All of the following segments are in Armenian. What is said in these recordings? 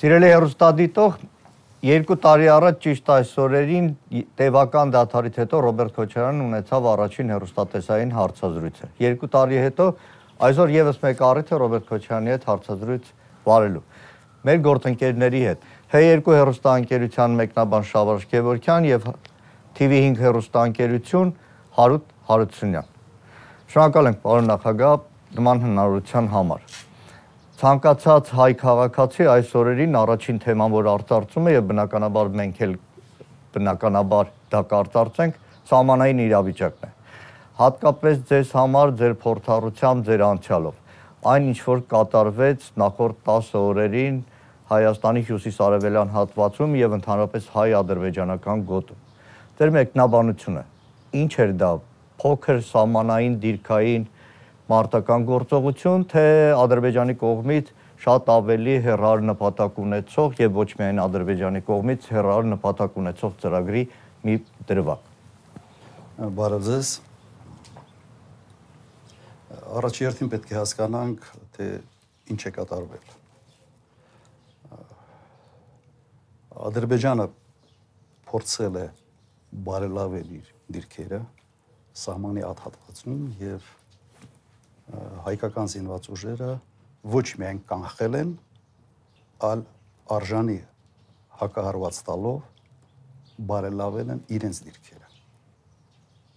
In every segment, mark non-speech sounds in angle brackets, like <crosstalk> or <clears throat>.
Սիրելի հերոստադիտող, երկու տարի առաջ ճիշտ այս օրերին տևական դաթարից հետո Ռոբերտ Քոչարյանն ունեցավ առաջին հերոստատեսային հարցազրույցը։ Երկու տարի հետո այսօր եւս մեկ առիթ է Ռոբերտ Քոչարյանի հետ հարցազրույց վարելու։ Մեր գործընկերների հետ H2 հերոստանգերության մեկնաբան Շավարժ Գևորքյան եւ TV5 հերոստանգերություն Հարութ Հարությունյան։ Շնորհակալ ենք պարոն նախագահ նման հնարավորության համար ցանկացած հայ քաղաքացի այս օրերին առաջին թեման, որ արտարծում է եւ բնականաբար մենք էլ բնականաբար դա կարծարծենք, սահմանային իրավիճակն է։ Հատկապես ձեզ համար ձեր փորձառությամբ, ձեր անցյալով։ Այն ինչ որ կատարվեց նախորդ 10 օրերին Հայաստանի հյուսիս-արևելյան հատվածում եւ ընդհանրապես հայ-ադրբեջանական գոտում։ Ձեր մեկնաբանությունը. Ինչ էր դա? Փոքր սահմանային դիրքային մարտական գործողություն, թե Ադրբեջանի կողմից շատ ավելի հերար նպատակ ունեցող եւ ոչ միայն Ադրբեջանի կողմից հերար նպատակ ունեցող ծրագրի մի դրվագ։ Բարև ձեզ։ Առաջի երթին պետք է հասկանանք, թե ինչ է կատարվել։ Ադրբեջանը փորձել է բարելավել իր դիրքերը սահմանի աթհատվածում եւ հայկական զինված ուժերը ոչ միայն կանխել են, այլ արժանի հակահարված տալով բարելավել են իրենց դիրքերը։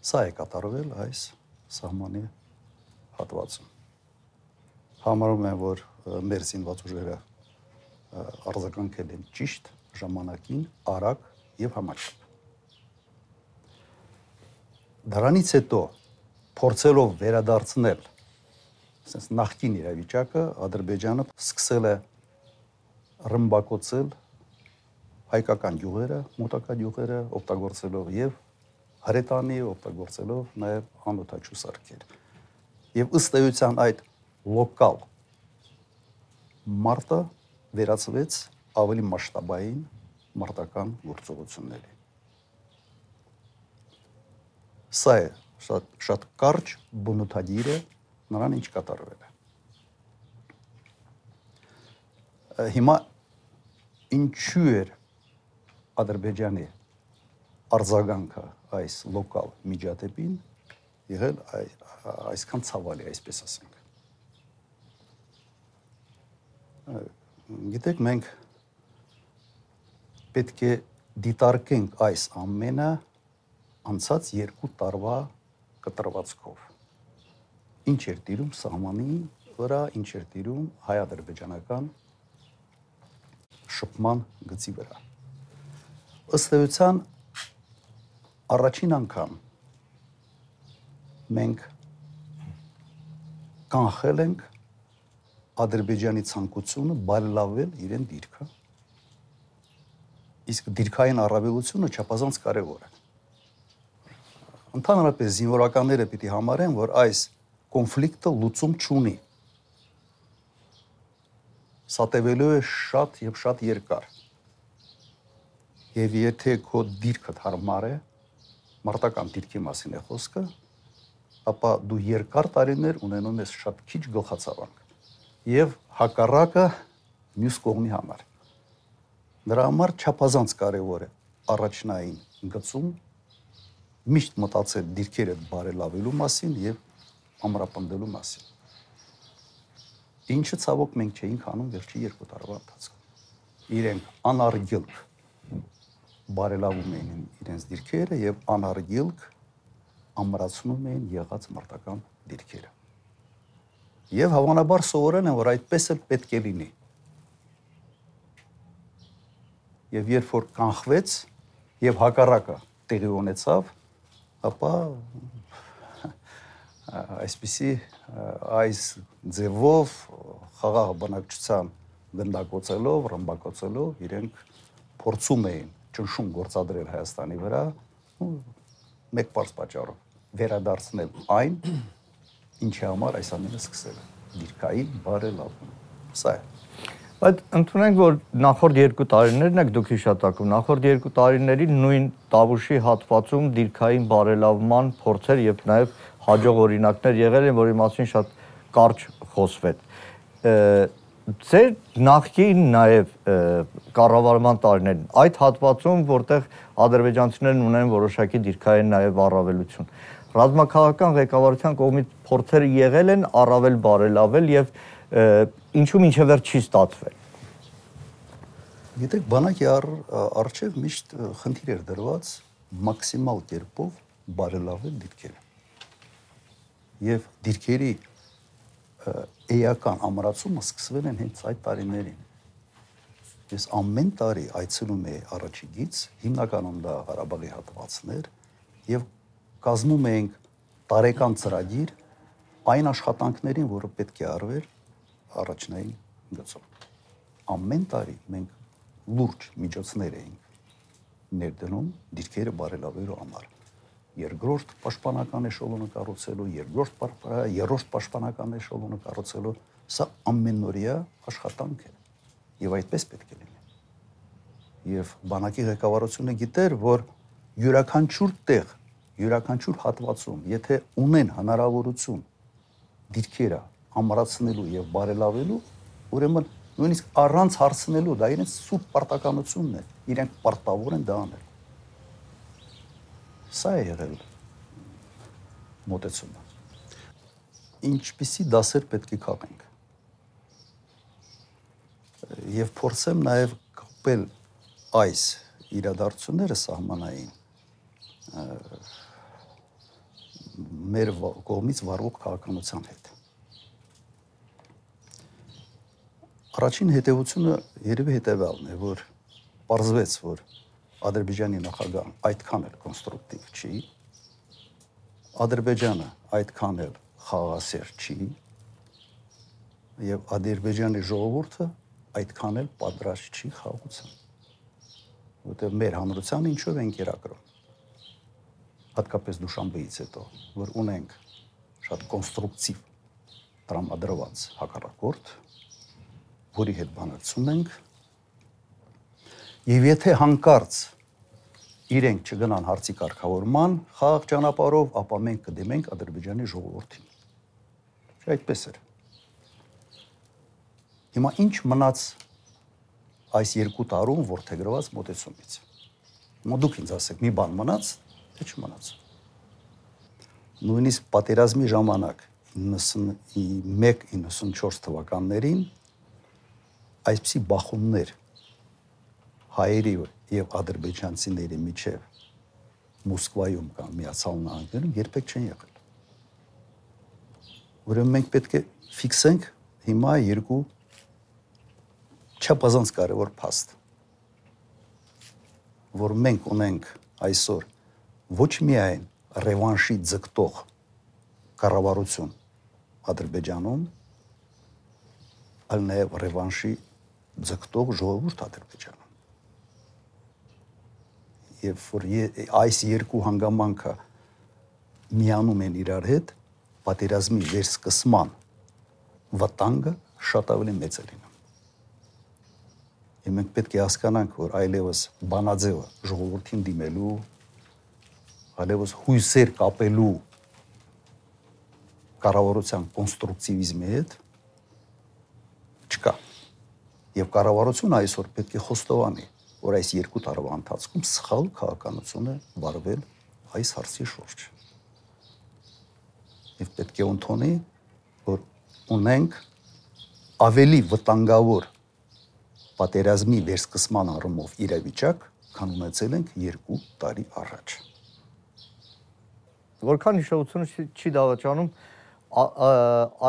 Սա է կատարվել այս սահմանի հատվածում։ Համարում եմ, որ մեր զինված ուժերը արձագանքել են ճիշտ ժամանակին, արագ եւ համաչափ։ Դրանից հետո փորձելով վերադարձնել ասես նախկին իրավիճակը Ադրբեջանը սկսել է ռմբակոծել հայկական յուղերը, մոտակա յուղերը օգտագործելով եւ հրետանի օգտագործելով նաեւ անօթաչու սարքեր։ Եվ ըստ էության այդ լոկալ մարտը վերածվեց ավելի մասշտաբային մարտական գործողությունների։ Սա է շատ շատ կարճ բնութագիր է նրան ինչ կատարվել է։ Հիմա ինչու էր Ադրբեջանի արձագանքը այս լոկալ միջադեպին եղել այսքան ցավալի, այսպես ասենք։ Գիտեք, մենք պետք է դիտարկենք այս ամենը անցած երկու տարվա կտրվածքով ինչ էր տիրում սահմանի վրա, ինչ էր տիրում հայ-ադրբեջանական շփման գծի վրա։ Ըստ էության առաջին անգամ մենք կանխել ենք Ադրբեջանի ցանկությունը բարելավել իրեն դիրքը։ Իսկ դիրքային առավելությունը չափազանց կարևոր է։ Ընդհանրապես զինվորականները պիտի համարեն, որ այս կոնֆլիկտը լուծում չունի։ Սա տևելու է շատ եւ շատ երկար։ Եվ եթե քո դիրքը հարմար է, մարտական դիրքի մասին է խոսքը, ապա դու երկար տարիներ ունենում ես շատ քիչ գլխացավանք եւ հակառակը մյուս կողմի համար։ Դրա համար չափազանց կարեւոր է առաջնային գծում միշտ մտածել դիրքերը բարելավելու մասին եւ ամրապնդելու մասին։ Ինչը ցավոք մենք չէինք անում վերջի երկու տարվա ընթացքում։ Իրենք անարգիլք բարելավում էին իրենց դիրքերը եւ անարգիլք ամրացնում էին եղած մարտական դիրքերը։ Եվ հավանաբար սովորեն են, որ այդպես էլ պետք է լինի։ Եվ երբ որ կանխվեց եւ հակառակը տեղի ունեցավ, ապա այսպիսի այս ձևով խաղաղ բնակչության գնդակոծելով, ռմբակոծելով իրենք փորձում էին ճնշում գործադրել Հայաստանի վրա ու մեկ բարձ պատճառով վերադարձնել այն, ինչի համար այս ամենը սկսել է դիրքային բարելավում։ Սա է։ Բայց ընդունենք, որ նախորդ երկու տարիներն եք դուք հիշատակում, նախորդ երկու տարիների նույն Տավուշի հատվածում դիրքային բարելավման փորձեր եւ նաեւ հաջող օրինակներ եղել են, որի մասին շատ կարճ խոսվեց։ Ձեր նախկին նաև կառավարման տարիներին այդ հատվածում, որտեղ ադրբեջանցիներն ունեն որոշակի դիրքային նաև առավելություն, ռազմաքաղաքական ղեկավարության կողմից փորձերը եղել են առավել բարելավել եւ ինչու մինչև վերջ չի ստացվել։ Գիտեք, բանակի արժև միշտ խնդիր էր դրված մաքսիմալ կերպով բարելավել դիրքերը։ Եւ դիրքերի էական ամրացումը սկսվել են հենց այդ տարիներին։ Ես ամեն տարի այցելում եի առաջիգից, հիմնականում դա Ղարաբաղի հատվածներ եւ կազմում էինք տարեկան ծրագիր այն աշխատանքներին, որը պետք է արվեր առաջնային գծով։ Ամեն տարի մենք լուրջ միջոցներ էինք ներդնում դիրքերը բարելավելու համար երկրորդ պաշտպանական էշելոնը կառուցելու, երկրորդ երրորդ պաշտպանական էշելոնը կառուցելու, սա ամենօրյա աշխատանք է։ Եվ այդպես պետք է լինի։ Եվ բանակի ղեկավարությունը գիտեր, որ յուրաքանչյուր տեղ, յուրաքանչյուր հատվածում, եթե ունեն հնարավորություն դիրքերը ամրացնելու եւ բարելավելու, ուրեմն նույնիսկ առանց հարցնելու, դա իրենց սուրբ պարտականությունն է, իրենք պարտավոր են դա անել։ Սա է եղել մոտեցումը։ Ինչպիսի դասեր պետք է քաղենք։ Եվ փորձեմ նաև կապել այս իրադարձությունները սահմանային մեր կողմից վարվող քաղաքականության հետ։ Առաջին հետևությունը երևի հետևյալն է, որ պարզվեց, որ Ադրբեջանի նախագահ այդքան էլ կոնստրուկտիվ չի, Ադրբեջանը այդքան էլ խաղաղասեր չի, եւ Ադրբեջանի ժողովուրդը այդքան էլ պատրաստ չի խաղացան։ Որտեղ մեր հանրությանը ինչով են կերակրում։ Հատկապես Դուշանբեից հետո, որ ունենք շատ կոնստրուկտիվ տրամադրված հակառակորդ, որի հետ բանակցում ենք Եվ եթե հանկարծ իրենք չգնան հարցի կարգավորման խաղաղ ճանապարհով, ապա մենք կդիմենք Ադրբեջանի ժողովրդին։ Չէ, այդպես էր։ Հիմա ինչ մնաց այս երկու տարում որթեգրված մոտեցումից։ Հիմա դուք ինձ ասեք, մի բան մնաց, թե չմնաց։ Նույնիսկ պատերազմի ժամանակ 91-94 թվականներին այսպիսի բախումներ հայերի եւ ադրբեջանցիների միջև Մոսկվայում կամ Միացյալ Նահանգներում երբեք չեն եղել։ Ուրեմն մենք պետք է ֆիքսենք հիմա երկու չափազանց կարևոր փաստ, որ մենք ունենք այսօր ոչ միայն ռևանշի ձգտող կառավարություն Ադրբեջանում, այլ նաև ռևանշի ձգտող ժողովուրդ Ադրբեջանում երբ որ այս երկու հանգամանքը միանում են իրար հետ, պատերազմի վերսկսման վտանգը շատ ավելի մեծ է լինում։ Եվ մենք պետք է հասկանանք, որ այլևս բանաձևը ժողովրդին դիմելու, այլևս հույսեր կապելու կառավարության կոնստրուկտիվիզմի հետ չկա։ Եվ կառավարությունը այսօր պետք է խոստովանի, որ այս երկու տարվա ընթացքում սխալ քաղաքականություն է վարվել այս հարցի շուրջ։ Եվ պետք է ընդունի, որ ունենք ավելի վտանգավոր պատերազմի վերսկսման առումով իրավիճակ, քան ունեցել ենք 2 տարի առաջ։ Որքան հիշողությունը չի դավաճանում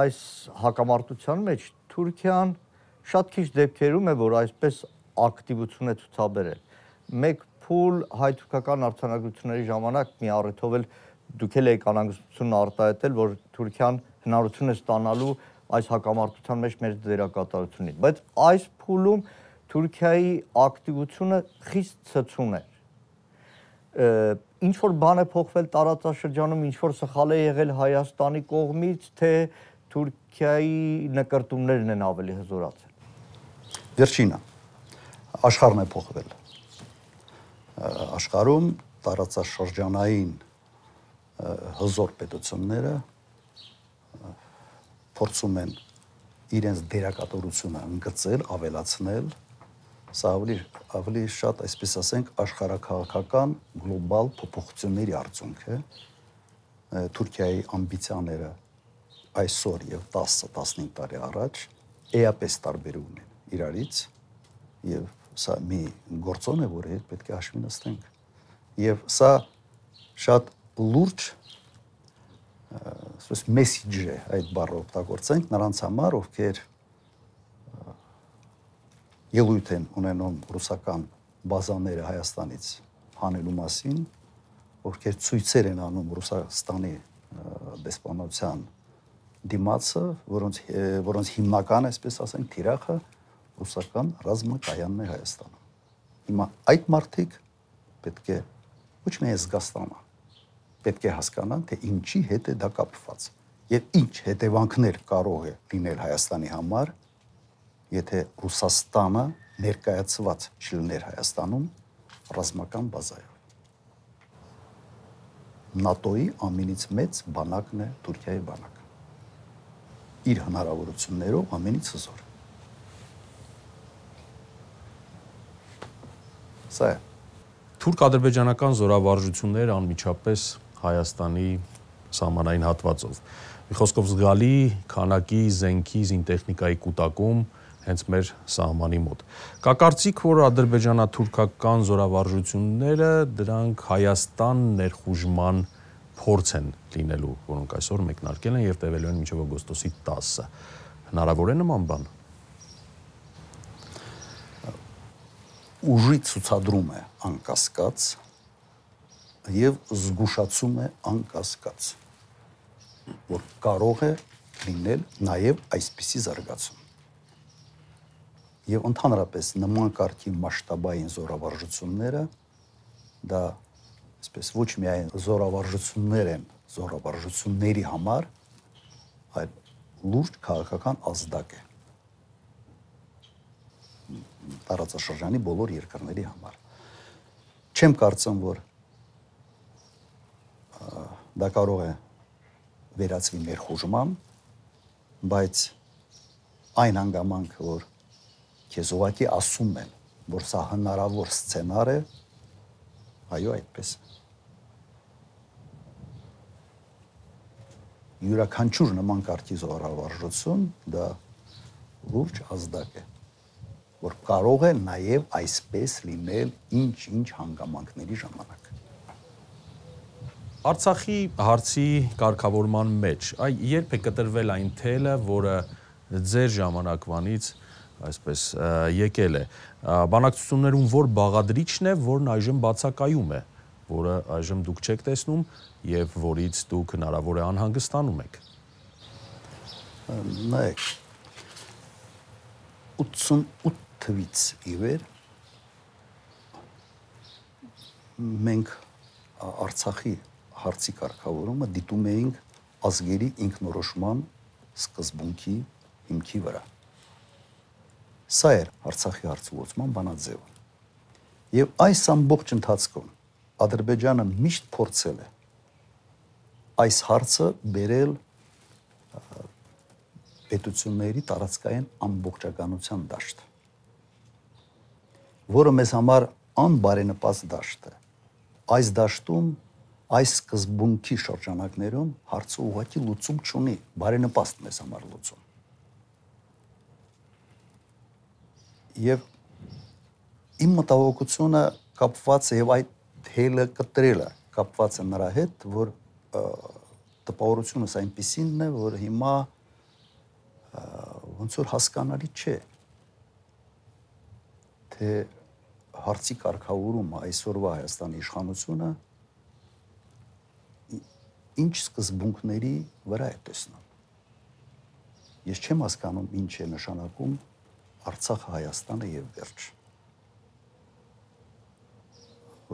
այս հակամարտության մեջ Թուրքիան շատ քիչ դեպքերում է, որ այսպես ակտիվություն է ցուցաբերել։ Մեկ փուլ հայ-թուրքական արձանագրությունների ժամանակ մի առիթով էլ դուք էլ եք անհանգստություն արտահայտել, որ Թուրքիան հնարություն է ստանալու այս հակամարտության մեջ մեր դերակատարությունին, բայց այս փուլում Թուրքիայի ակտիվությունը խիստ ցցուն է ինչ որ բան է փոխվել տարածաշրջանում, ինչ որ սխալ է եղել Հայաստանի կողմից, թե Թուրքիայի նկարտումներն են ավելի հզորացել։ Վերջինը աշխարհն է փոխվել։ Աշխարհում տարածաշրջանային հզոր պետությունները փորձում են իրենց դերակատարությունը ընդգծել, ավելացնել, սա ավելի ավելի շատ, այսպես ասենք, աշխարհակաղակական գլոբալ փոփոխությունների արդյունք է։ Թուրքիայի ամբիցիաները այսօր եւ 10-15 տարի առաջ էապես տարբերում են իրարից եւ սա մի գործոն է, որը հետ պետք է հաշվի նստենք։ Եվ սա շատ լուրջ ասես մեսեջ է այդ բառը օգտագործենք նրանց համար, ովքեր ելույթ են ունենում ռուսական բազաները Հայաստանից հանելու մասին, ովքեր ցույցեր են անում Ռուսաստանի դեսպանության դիմացը, որոնց որոնց հիմնական, այսպես ասենք, թիրախը ռուսական ռազմակայանն է Հայաստանում։ Հիմա այդ մարտիկ պետք է ոչ միայն զգաստանա, պետք է հասկանան, թե ինչի հետ է դա կապված եւ ինչ հետևանքներ կարող է լինել Հայաստանի համար, եթե Ռուսաստանը ներկայացված չլիներ Հայաստանում ռազմական բազայով։ ՆԱՏՕ-ի ամենից մեծ բանակն է Թուրքիայի բանակը։ Իր հնարավորություններով ամենից հզոր։ Սա է։ Թուրք-ադրբեջանական զորավարժությունները անմիջապես Հայաստանի սահմանային հատվածով։ Մի խոսքով զգալի քանակի զենքի, զինտեխնիկայի կൂട്ടակում հենց մեր սահմանի մոտ։ Կա կարծիք, որ ադրբեջանա-թուրքական զորավարժությունները դրանք Հայաստան ներխուժման փորձ են լինելու, որոնք այսօր մեկնարկել են եւ տևելու են մինչեւ օգոստոսի 10-ը։ Հնարավոր է նման բան։ Ուժի ցուցադրում է անկասկած եւ զգուշացում է անկասկած որ կարող է լինել նաեւ այսպիսի զարգացում եւ ընդհանրապես նման կարգի մասշտաբային զորավարժությունները դա այսպես ոչ միայն զորավարժություններ են զորավարժությունների համար այլ լուրջ քաղաքական ազդակ է տարածաշրջանի բոլոր երկրների համար չեմ կարծում որ դա կարող է վերածվի ներխուժման, բայց այն հանգամանք, որ քեզ ուղակի ասում են, որ սա հնարավոր սցենար է, այո, այդպես Յուրաքանչյուր նման կարգի զորավարժություն դա լուրջ ազդակ է, որ կարող է նաև այսպես լինել ինչ-ինչ հանգամանքների ժամանակ։ Արցախի հարցի կարգավորման մեջ այ երբ է կտրվել այն թելը, որը ձեր ժամանակվանից այսպես եկել է բանակցություններում որ բաղադրիչն է, որն այժմ բացակայում է, որը այժմ դուք չեք տեսնում եւ որից դուք հնարավոր է անհանգստանում եք։ Նայեք 88 թվից ի վեր մենք Արցախի հարցի կարգավորումը դիտում էինք ազգերի ինքնորոշման սկզբունքի հիմքի վրա։ Սա էր Արցախի հարցի ուսման բանաձևը։ Եվ այս ամբողջ ընթացքում Ադրբեջանը միշտ փորձել է այս հարցը բերել պետությունների տարածքային ամբողջականության դաշտ, որը մեզ համար անբարենպաստ դաշտ է։ Այս դաշտում այս սկզբունքի շրջանակներում հարցը ուղղակի լուծում չունի, բարենպաստ մեզ համար լուծում։ Եվ իմ մտահոգությունը կապված է եւ այդ հելը կտրելը կապված է նրա հետ, որ տպավորությունս այնպեսինն է, որ հիմա ոնց որ հասկանալի չէ թե հարցի կարգավորումը այսօրվա Հայաստանի իշխանությունը ինչ սկզբունքների վրա է տեսնում։ Ես չեմ հասկանում ինչ է նշանակում Արցախը Հայաստանը եւ վերջ։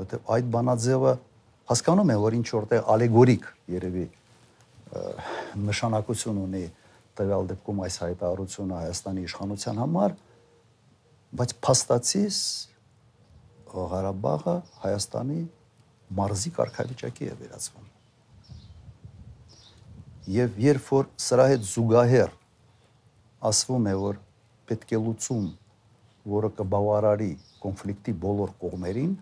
Որտեւ այդ բանաձևը հասկանում եմ, որ ինչ որտեղ ալեգորիկ երևի նշանակություն ունի տվյալ դեպքում այս հայտարարությունը Հայաստանի իշխանության համար, բայց փաստացիս Ղարաբաղը Հայաստանի մարզի կարգավիճակի է վերածվում եւ երբ որ սրա հետ զուգահեռ ասվում է, որ պետք է լուծում, որը կբավարարի կոնֆլիկտի բոլոր կողմերին,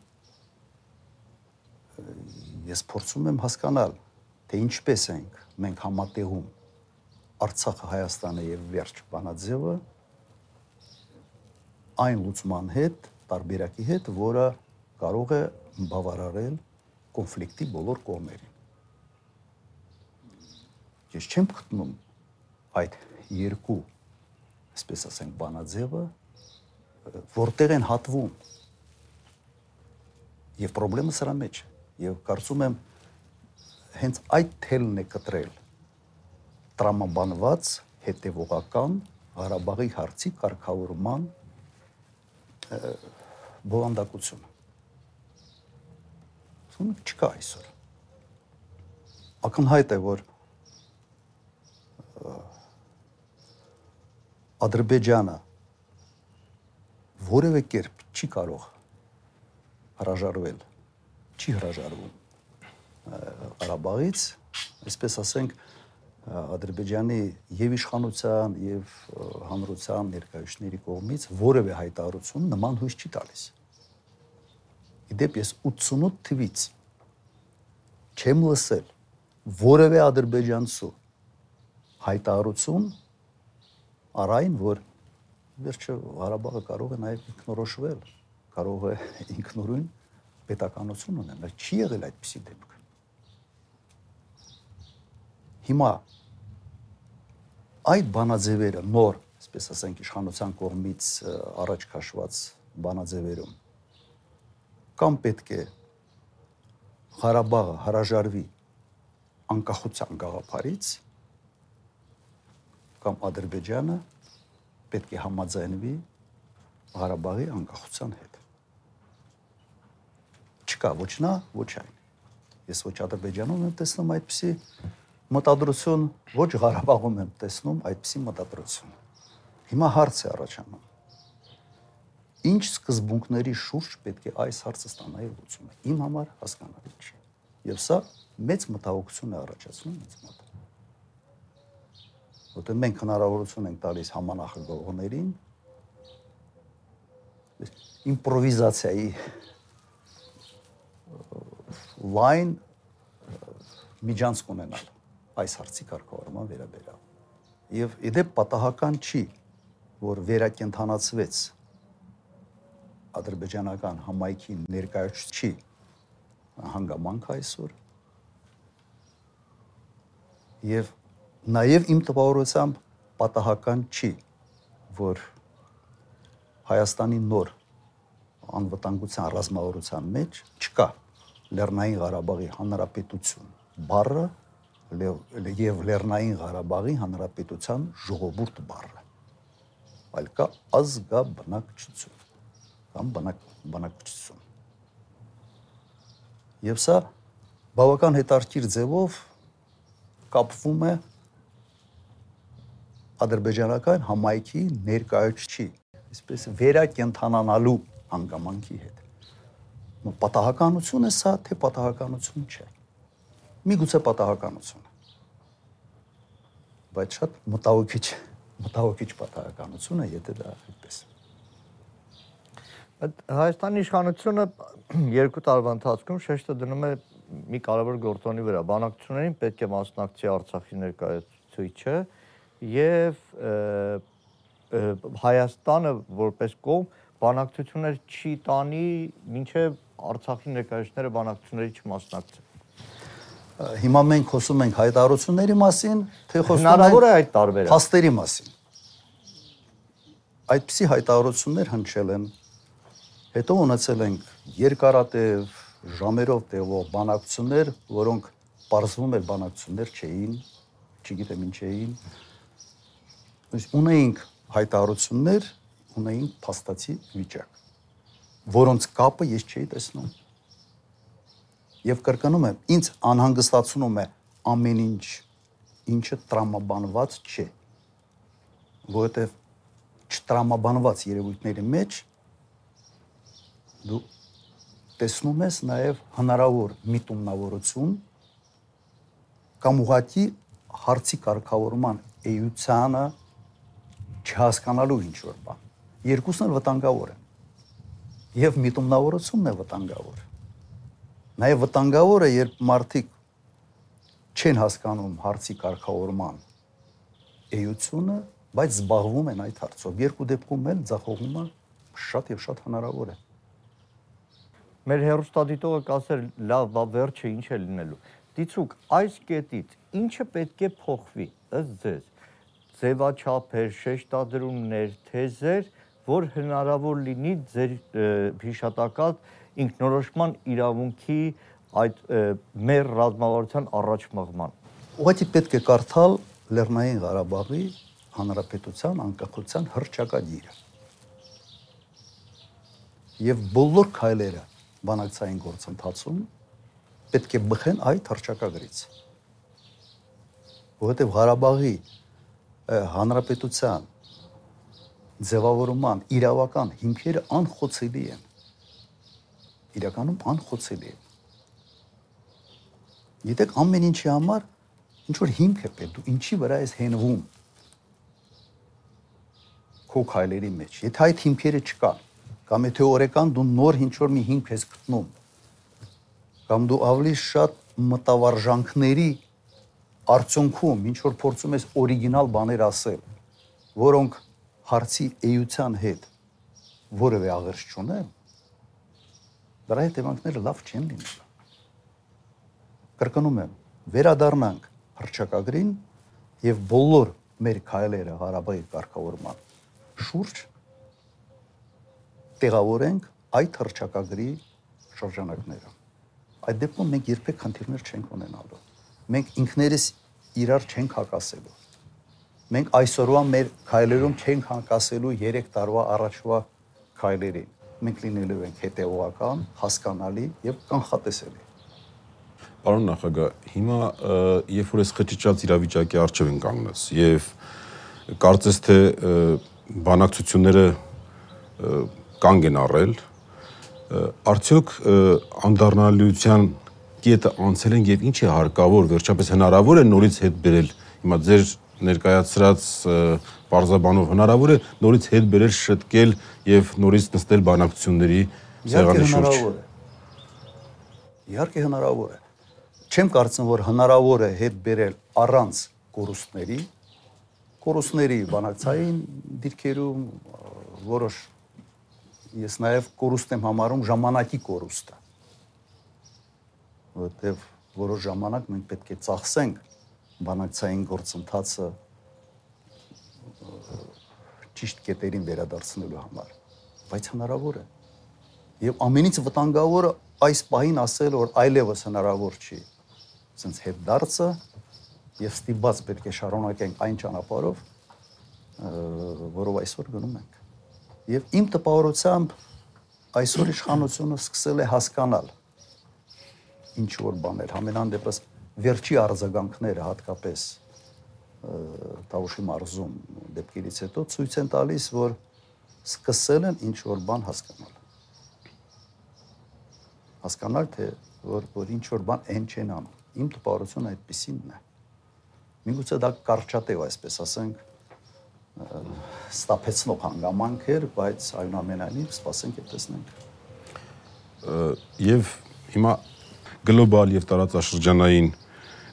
ես փորձում եմ հասկանալ, թե ինչպես ենք մենք համատեղում Արցախը, Հայաստանը եւ վերջ բանաձևը այն լուծման հետ, տարբերակի հետ, որը կարող է բավարարել կոնֆլիկտի բոլոր կողմերին։ Ես չեմ գտնում այդ երկու, այսպես ասենք, բանաձևը որտեղ են հատվում։ Եվ խնդրեմը սրա մեջ է։ Եվ կարծում եմ հենց այդ թելն է կտրել տրամաբանված հետևողական Ղարաբաղի հարցի կարգավորման բովանդակությունը։ Ուսում չկա այսօր։ Ակնհայտ է, որ Ադրբեջանը որևէ կերպ չի կարող հրաժարվել, չի հրաժարվում Ղարաբաղից, այսպես ասենք, Ադրբեջանի եւ իշխանության եւ հանրության ներկայացների կողմից որևէ հայտարարություն նման հույս չի տալիս։ Իդեպ ես 88 թվից չեմ լսել որևէ ադրբեջանցու հայտարարություն առայն որ վերջը Ղարաբաղը կարող է նաև ինքնորոշվել, կարող է ինքնուրույն պետականություն ունենալ։ Չի եղել այդպիսի դեպք։ Հիմա այդ բանաձևերը նոր, այսպես ասենք, իշխանության կողմից առաջ քաշված բանաձևերում կամ պետք է Ղարաբաղը հրաժարվի անկախության գաղափարից կամ Ադրբեջանը պետք է համաձայնվի Ղարաբաղի անկախության հետ։ Չկա ոչ նա, ոչ այն։ Ես ոչ Ադրբեջանում եմ տեսնում այդպիսի մտադրություն, ոչ Ղարաբաղում եմ տեսնում այդպիսի մտադրություն։ Հիմա հարց է առաջանում։ Ինչ սկզբունքների շուրջ պետք է այս հարցը ստանայի լուծումը։ Իմ համար հասկանալի չէ։ Եվ սա մեծ մտահոգություն է առաջացնում ինձ մոտ որտեղ մենք հնարավորություն ենք տալիս համանախագողներին իմպրովիզացիայի լայն միջանցք ունենալ այս հարցի կարգավորման վերաբերյալ։ Եվ իդեպ պատահական չի, որ վերակենդանացվեց ադրբեջանական համայնքի ներկայացուցիչ հանգամանք այսօր եւ Նաև իմ տպավորությամբ պատահական չի, որ Հայաստանի նոր անվտանգության ռազմավարության մեջ չկա Լեռնային Ղարաբաղի Հանրապետություն բառը եւ Լեռնային Ղարաբաղի Հանրապետության ժողովուրդ բառը այլ կա ազգաբնակչություն կամ բնակ բնակչություն եւ սա բավական հետարքիր ձևով կապվում է ադրբեջանական համայնքի ներկայացուցիչ, այսպես վերակենթանանալու հանգամանքի հետ։ Պատահականություն է սա, թե պատահականություն չէ։ Միգուցե պատահականություն է։ Բայց շատ մտահոգիչ, մտահոգիչ պատահականություն է, եթե դա այդպես է։ Այդ Հայաստանի իշխանությունը <clears throat> երկու տարվա ընթացքում շեշտը դնում է մի կարևոր գործոնի վրա։ Բանակցություններին պետք է մասնակցի Արցախի ներկայացուցիչը, եւ Հայաստանը որպես կողմ բանակցություններ չի տանի մինչեւ Արցախի ներկայացուցիչները բանակցությունների չմասնակցեն։ Հիմա մենք խոսում ենք հայտարարությունների մասին, թե խոսում ենք հնարավոր է այդ տարբերակ փաստերի մասին։ Այդպիսի հայտարարություններ հնչել են։ Հետո ունեցել ենք երկարատև ժամերով տևող բանակցություններ, որոնք բարձվում էր բանակցություններ չէին, չգիտեմ ինչ էին, Իսկ ունեինք հայտարարություններ, ունեինք փաստացի վիճակ, որոնց կապը ես չէի տեսնում։ Եվ կրկնում եմ, ինձ անհանգստացնում է ամեն ինչ, ինչը տրամաբանված չէ։ Որովհետև չտրամաբանված երևույթների մեջ դու տեսնում ես նաև հնարավոր միտումնավորություն կամ ուղղակի հարցի կարգավորման էությանը չհասկանալու ինչ որ բան։ Երկուսն էլ վտանգավոր են։ Եվ միտումնավորությունն է վտանգավոր։ Նաև վտանգավոր է, երբ մարդիկ չեն հասկանում հարցի կարգավորման էությունը, բայց զբաղվում են այդ հարցով։ Երկու դեպքում էլ ձախողումը շատ եւ շատ հնարավոր է։ Մեր հերոստատիտողը կասեր լավ, բա վերջը ինչ է լինելու։ Դիցուկ, այս կետից ինչը պետք է փոխվի ըստ ձեզ ձևաչափեր, շեշտադրումներ, թեզեր, որ հնարավոր լինի ձեր հիշատակած ինքնորոշման իրավունքի այդ մեր ռազմավարության առաջ մղման։ Ուղղակի պետք է կարդալ Լեռնային Ղարաբաղի հանրապետության անկախության հրճակագիրը։ Եվ բոլոր քայլերը բանակցային գործընթացում պետք է բխեն այդ հրճակագրից։ Որովհետև Ղարաբաղի հանրապետության ձևավորման իրավական հիմքերը անխոցելի են։ Իրականում անխոցելի են։ Գիտեք, ամեն ինչի համար ինչ որ հիմք է պետք, դու ինչի վրա ես հենվում քո քայլերի մեջ։ Եթե այդ հիմքերը չկան, կամ եթե օրեկան դու նոր ինչ որ մի հիմք ես գտնում, կամ դու ավելի շատ մտավարժանքների արդյունքում ինչ որ փորձում ես օրիգինալ բաներ ասել, որոնք հարցի էության հետ որևէ աղերս չունեն, դրա հետևանքները լավ չեն լինելու։ Կրկնում եմ, վերադառնանք հրճակագրին եւ բոլոր մեր քայլերը Ղարաբաղի կարգավորման շուրջ տեղավորենք այդ հրճակագրի շրջանակները։ Այդ դեպքում մենք երբեք խնդիրներ չենք ունենալու մենք ինքներս իրար չենք հակասելու։ Մենք այսօրվա մեր քայլերում չենք հակասելու 3 տարվա առաջվա քայլերին։ Մենք լինելու ենք հետևողական, հասկանալի եւ կանխատեսելի։ Պարոն նախագահ, հիմա երբ որ այս խճճած իրավիճակի առջև են կանգնած եւ կարծես թե բանակցությունները կանգ են առել, արդյոք անդառնալիության կետը անցել են եւ ինչ է հարկավոր վերջապես հնարավոր է նորից հետ բերել հիմա ձեր ներկայացրած բարձաբանով հնարավոր է նորից հետ բերել շտկել եւ նորից նստել բանակցությունների սեղանի շուրջ Իհարկե հնարավոր է չեմ կարծում որ հնարավոր է հետ բերել առանց կորուստների կորուստների բանակցային դիրքերում որոշ ես նաև կորուստ եմ համարում ժամանակի կորուստը որովհետև որոշ ժամանակ մենք պետք է ծախսենք բանակցային գործընթացը ճիշտ կետերին վերադարձնելու համար, բայց հնարավոր է։ Եվ ամենից վտանգավորը այս պահին ասել որ այլևս հնարավոր չի։ Սենց հետ դարձը եւ ստիպված պետք է շարունակենք այն ճանապարհով, որով այսօր գնում ենք։ Եվ իմ տպավորությամբ այսօր իշխանությունը սկսել է հասկանալ ինչ որ բաներ, համենան դեպս վերջի արձագանքները հատկապես Տավուշի մարզում դեպքերից հետո ցույց են տալիս, որ սկսել են ինչ որ բան հասկանալ։ Հասկանալ թե որ որ ինչ որ բան այն չեն անում։ Իմ տպավորությունը այդպեսինն է։ Միգուցե դա կարճատև այսպես ասենք ստապեցնող հանգամանք էր, բայց այնուամենայնիվ սպասենք եւ տեսնենք։ Եվ հիմա գլոբալ եւ տարածաշրջանային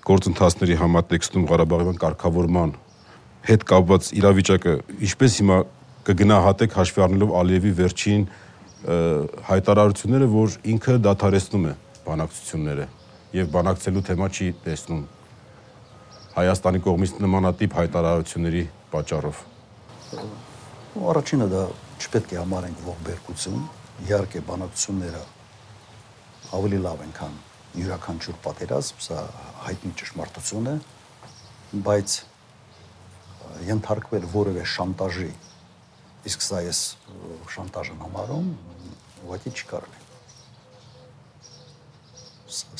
գործընթացների համատեքստում Ղարաբաղյան կարգավորման հետ կապված իրավիճակը ինչպես հիմա կգնահատեք հաշվի առնելով Ալիևի վերջին հայտարարությունները, որ ինքը դադարեցնում է բանակցությունները եւ բանակցելու թեմա չի տեսնում Հայաստանի կողմից նմանատիպ հայտարարությունների պատճառով։ Առաջինը դա չպետք է համարենք ողբերգություն, իհարկե բանակցությունները ավելի լավ են, քան յուրաքանչյուր պատերազմ, սա հայտնի ճշմարտություն է, բայց ենթարկվել որևէ շանտաժի, իսկ սա ես շանտաժն համարում, ուղղակի չի կարելի։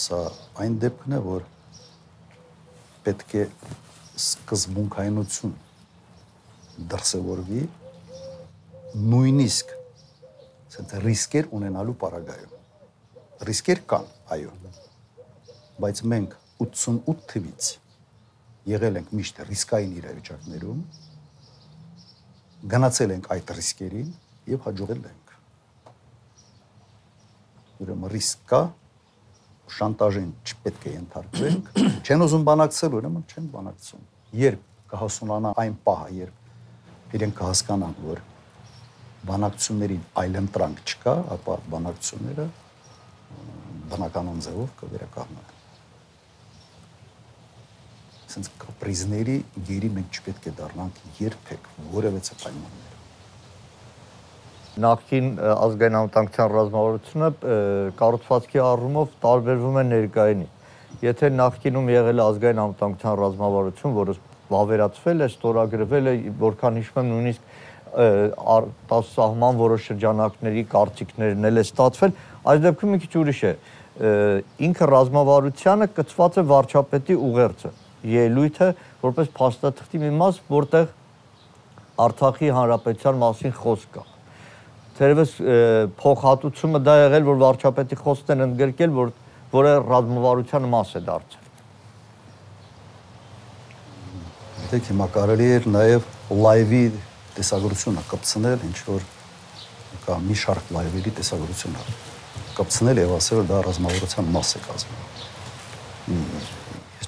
Սա այն դեպքն է, որ պետք է սկզբունքայնություն դրսևորվի նույնիսկ ասած ռիսկեր ունենալու պարագայում։ Ռիսկեր կան, այո բայց մենք 88 թվից եղել ենք միշտ ռիսկային իրավիճակներում գնացել ենք այդ ռիսկերին եւ հաջողել ենք։ Ուրեմն ռիսկ կա, շանտաժին չպետք է ենթարկվենք, չեն ուզում բանակցել, ուրեմն չեն բանակցում։ Երբ կհասունանա այն պահը, երբ իրենք կհասկանան, որ բանակցությունների այլ ընտրանք չկա, ապա բանակցությունները բնականon ձևով կվերականգնվեն ասենց կապրիզների գերի մենք չպետք է դառնանք երբեք որևէ պայմաններ նախքին ազգային անվտանգության ռազմավարությունը կառուցվածքի առումով տարբերվում է ներկայինի։ Եթե նախքինում եղել է ազգային անվտանգության ռազմավարություն, որը վավերացվել է, ստորագրվել է, որքան հիշում եմ, նույնիսկ արտասահման որոշ շրջանակների կարծիքներն էլ է ստացվել, այս դեպքում մի քիչ ուրիշ է։ Ինքը ռազմավարությանը կցված է վարչապետի ուղերձը ելույթը որպես փաստաթղթի մի մաս, որտեղ Արցախի հանրապետության մասին խոսք կա։ Թերևս փոխհատուցումը դա եղել, որ վարչապետի խոսքն են ընդգրկել, որ որը ռազմավարության մաս է դարձել։ Դեք հիմա կարելի է նաև լայվի տեսագրությունը կպցնել, ինչ որ կա մի շարք լայվերի տեսագրությունը կպցնել եւ ասել որ դա ռազմավարության մաս է կազմում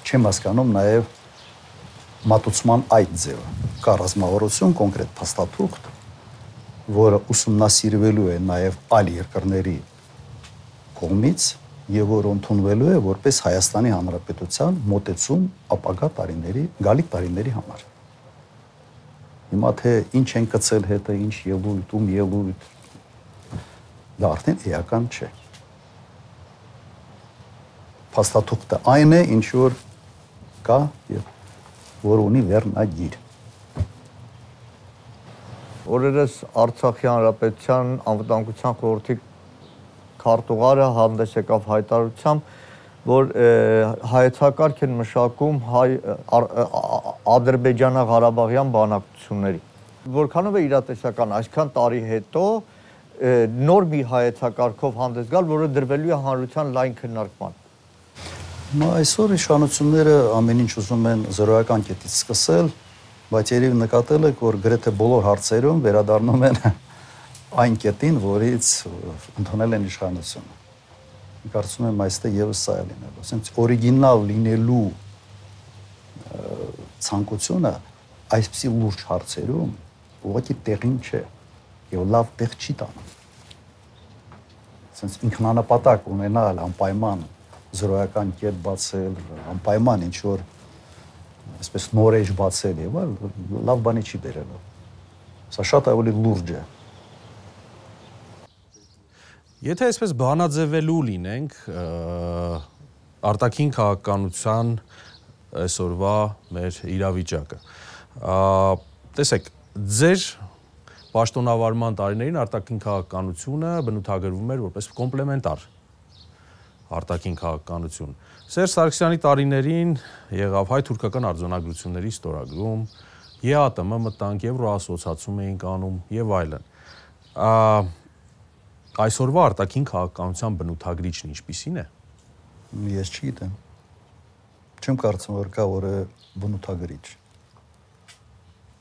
չեմ հասկանում նաև մատուցման այդ ձևը։ Կա ռազմավարություն, կոնկրետ փաստաթուղթ, որը ուսումնասիրվելու է նաև այլ երկրների կողմից եւ որ ընդունվելու է որպես Հայաստանի Հանրապետության մոտեցում ապագա տարիների, գալիք տարիների համար։ Հիմա թե ինչ են կցել հետը, ինչ ելույթ, ում ելույթ, դա արդեն էական չէ։ Փաստաթուղթը այն է, ինչ որ կա եւ որ ունի վերնագիր։ Օրերս Արցախի հանրապետության անվտանգության խորհրդի քարտուղարը հանդես եկավ հայտարարությամբ, որ հայեցակարգ են մշակում հայ Ադրբեջանա-Ղարաբաղյան բանակցությունների։ Որքանով է իրատեսական այսքան տարի հետո նոր մի հայեցակարգով հանդես գալ, որը դրվելու է հանրության լայն քննարկման։ Մա այսօր իշխանությունները ամեն ինչ ուզում են զրոյական կետից սկսել, բայց երևի նկատել եք, որ գրեթե բոլոր հարցերում վերադառնում են այն կետին, որից ընդունել են իշխանությունը։ Կարծում եմ այստեղ եւս սա է լինելու։ Ասենց օրիգինալ լինելու ցանկությունը այսպիսի լուրջ հարցերում ուղղակի տեղին չէ եւ լավ տեղ չի տանում։ Ասենց ինքնանպատակ ունենալ անպայման զրոյական կետ բացել, անպայման ինչ որ այսպես նորեջ բացել եւ այլ լավ բանի չի բերելու։ Սա շատ ավելի լուրջ է։ Եթե այսպես բանաձևելու լինենք արտաքին քաղաքականության այսօրվա մեր իրավիճակը։ Տեսեք, ձեր պաշտոնավարման տարիներին արտաքին քաղաքականությունը բնութագրվում էր որպես կոմպլեմենտար արտաքին քաղաքականություն։ Սերժ Սարգսյանի տարիներին եղավ հայ-թուրքական արձանագրությունների ստորագրում, ԵԱՏՄ մտանք, Եվրոասոցիացիում էինք անում եւ այլն։ Ա այսօրվա արտաքին քաղաքականության բնութագրիչն ինչպիսին է։ Ես չգիտեմ։ Չեմ կարծում որ կա որը բնութագրիչ։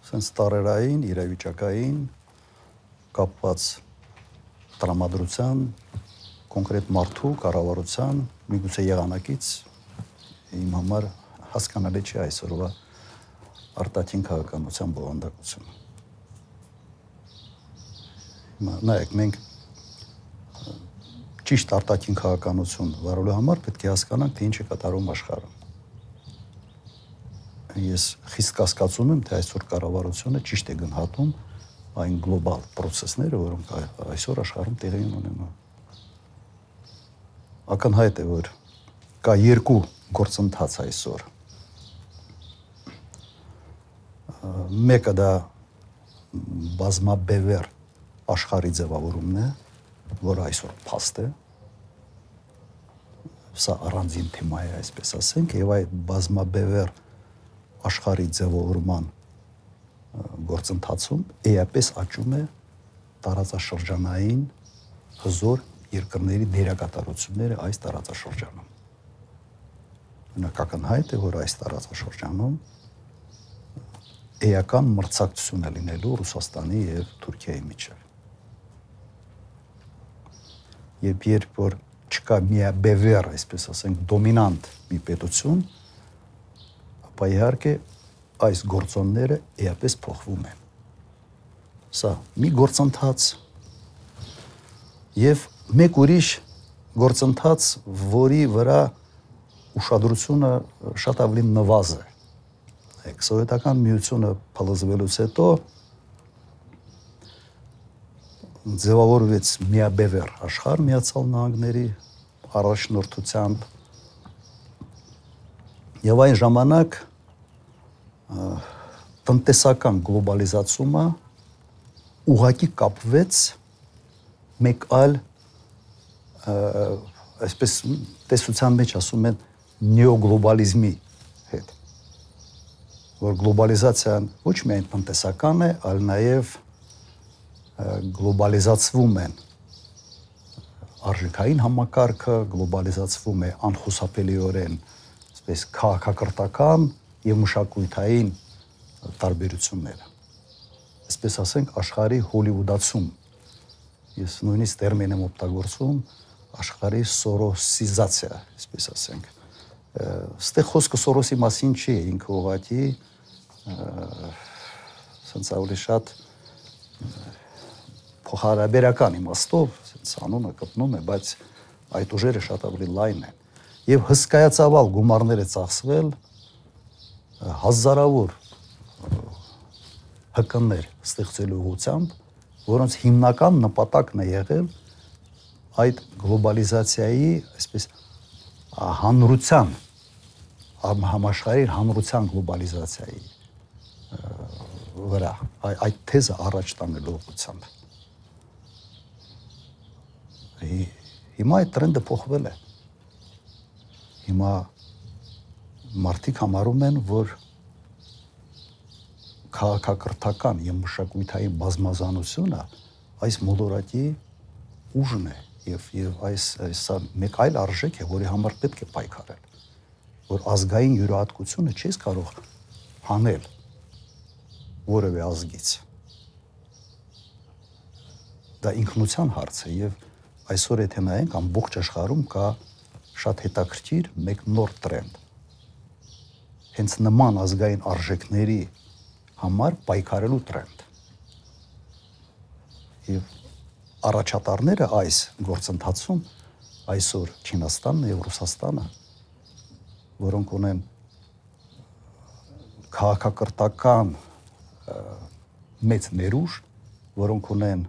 Սենց տարերային, իրավիճակային կապված տրամադրության կոնկրետ մարդու կառավարության միգուցե եղանակից իմ համար հասկանալի չի այսօրվա արտաքին քաղաքականության բովանդակությունը։ Հիմա նայեք մենք ճիշտ արտաքին քաղաքականություն վարելու համար պետք է հասկանանք թե ինչ է կատարում աշխարհում։ Ես խիստ կասկածում եմ, թե այսօր կառավարությունը ճիշտ է գնահատում այն գլոբալ process-ները, որոնք այսօր աշխարհում տեղի ունենում ակնհայտ է որ կա երկու գործընթաց այսօր մեկը դա բազմաբևեր աշխարհի ձևավորումն է, որը այսօր փաստ է։ Սա առանձին թեմա է, այսպես ասենք, եւ այդ բազմաբևեր աշխարհի ձևավորման գործընթացում էապես աճում է տարածաշրջանային հզոր երկրների դերակատարությունները այս տարածաշրջանում։ Օրինակ ակնհայտ է, որ այս տարածաշրջանում էական մրցակցություն է լինելու Ռուսաստանի եւ Թուրքիայի միջեւ։ Երբ երբ որ չկա միաբևեր, այսպես ասենք, դոմինանտ մի պետություն, ապա իհարկե այս գործոնները էապես փոխվում են։ Սա մի գործընթաց եւ մեկ ուրիշ գործընթաց, որի վրա ուշադրությունը շատ ավելի նվազ է սովետական միությունը փլզվելուց հետո ձևավորվեց միաբևեր աշխարհ միացյալ նահանգների առաջնորդությամբ եւ այն ժամանակ տնտեսական գլոբալիզացումը ուղակի կապվեց մեկ այլ այսպես տեսության մեջ ասում են նեոգլոբալիզմի հետ որ գլոբալիզացիան ոչ միայն տնտեսական է, այլ նաև գլոբալիզացվում են արժեքային համակարգը, գլոբալիզացվում է անխուսափելիորեն, այսպես քաղաքակրթական եւ մշակութային տարբերությունները։ Այսպես ասենք աշխարհի հոլիվուդացում։ Ես նույնիսկ տերմին եմ օգտագործում աշխարհի սորոսիզացիա, այսպես ասենք ստե խոսքը Սորոսի մասին չի, ինքը ուղղակի սենց ավելի շատ փոխհարաբերական իմաստով սենց անունը կպնում է, բայց այդ ուժերը շատ ավելի լայն են։ Եվ հսկայածավալ գումարներ է ծախսվել հազարավոր հկներ ստեղծելու ուղությամբ, որոնց հիմնական նպատակն է եղել այդ գլոբալիզացիայի, այսպես հանրության համաշխարհային հանրության գլոբալիզացիայի վրա այդ թեզը առաջ տանելու ուղղությամբ հիմա այդ տրենդը փոխվել է հիմա մարդիկ համարում են որ քաղաքակրթական եւ մշակութային բազմազանությունը այս մոլորակի ուժն է եւ եւ այս սա մեկ այլ արժեք է որի համար պետք է պայքարել որ ազգային յուրահատկությունը չես կարող հանել որևէ ազգից։ Դա ինքնության հարց է եւ այսօր եթե նայենք ամբողջ աշխարհում կա շատ հետաքրքիր մեկ նոր տրենդ։ Հենց նման ազգային արժեքների համար պայքարելու տրենդ։ Եվ առաջատարները այս գործընթացում այսօր Չինաստանն եւ Ռուսաստանը որոնք ունեն քաղաքակրթական մեծ ներուժ, որոնք ունեն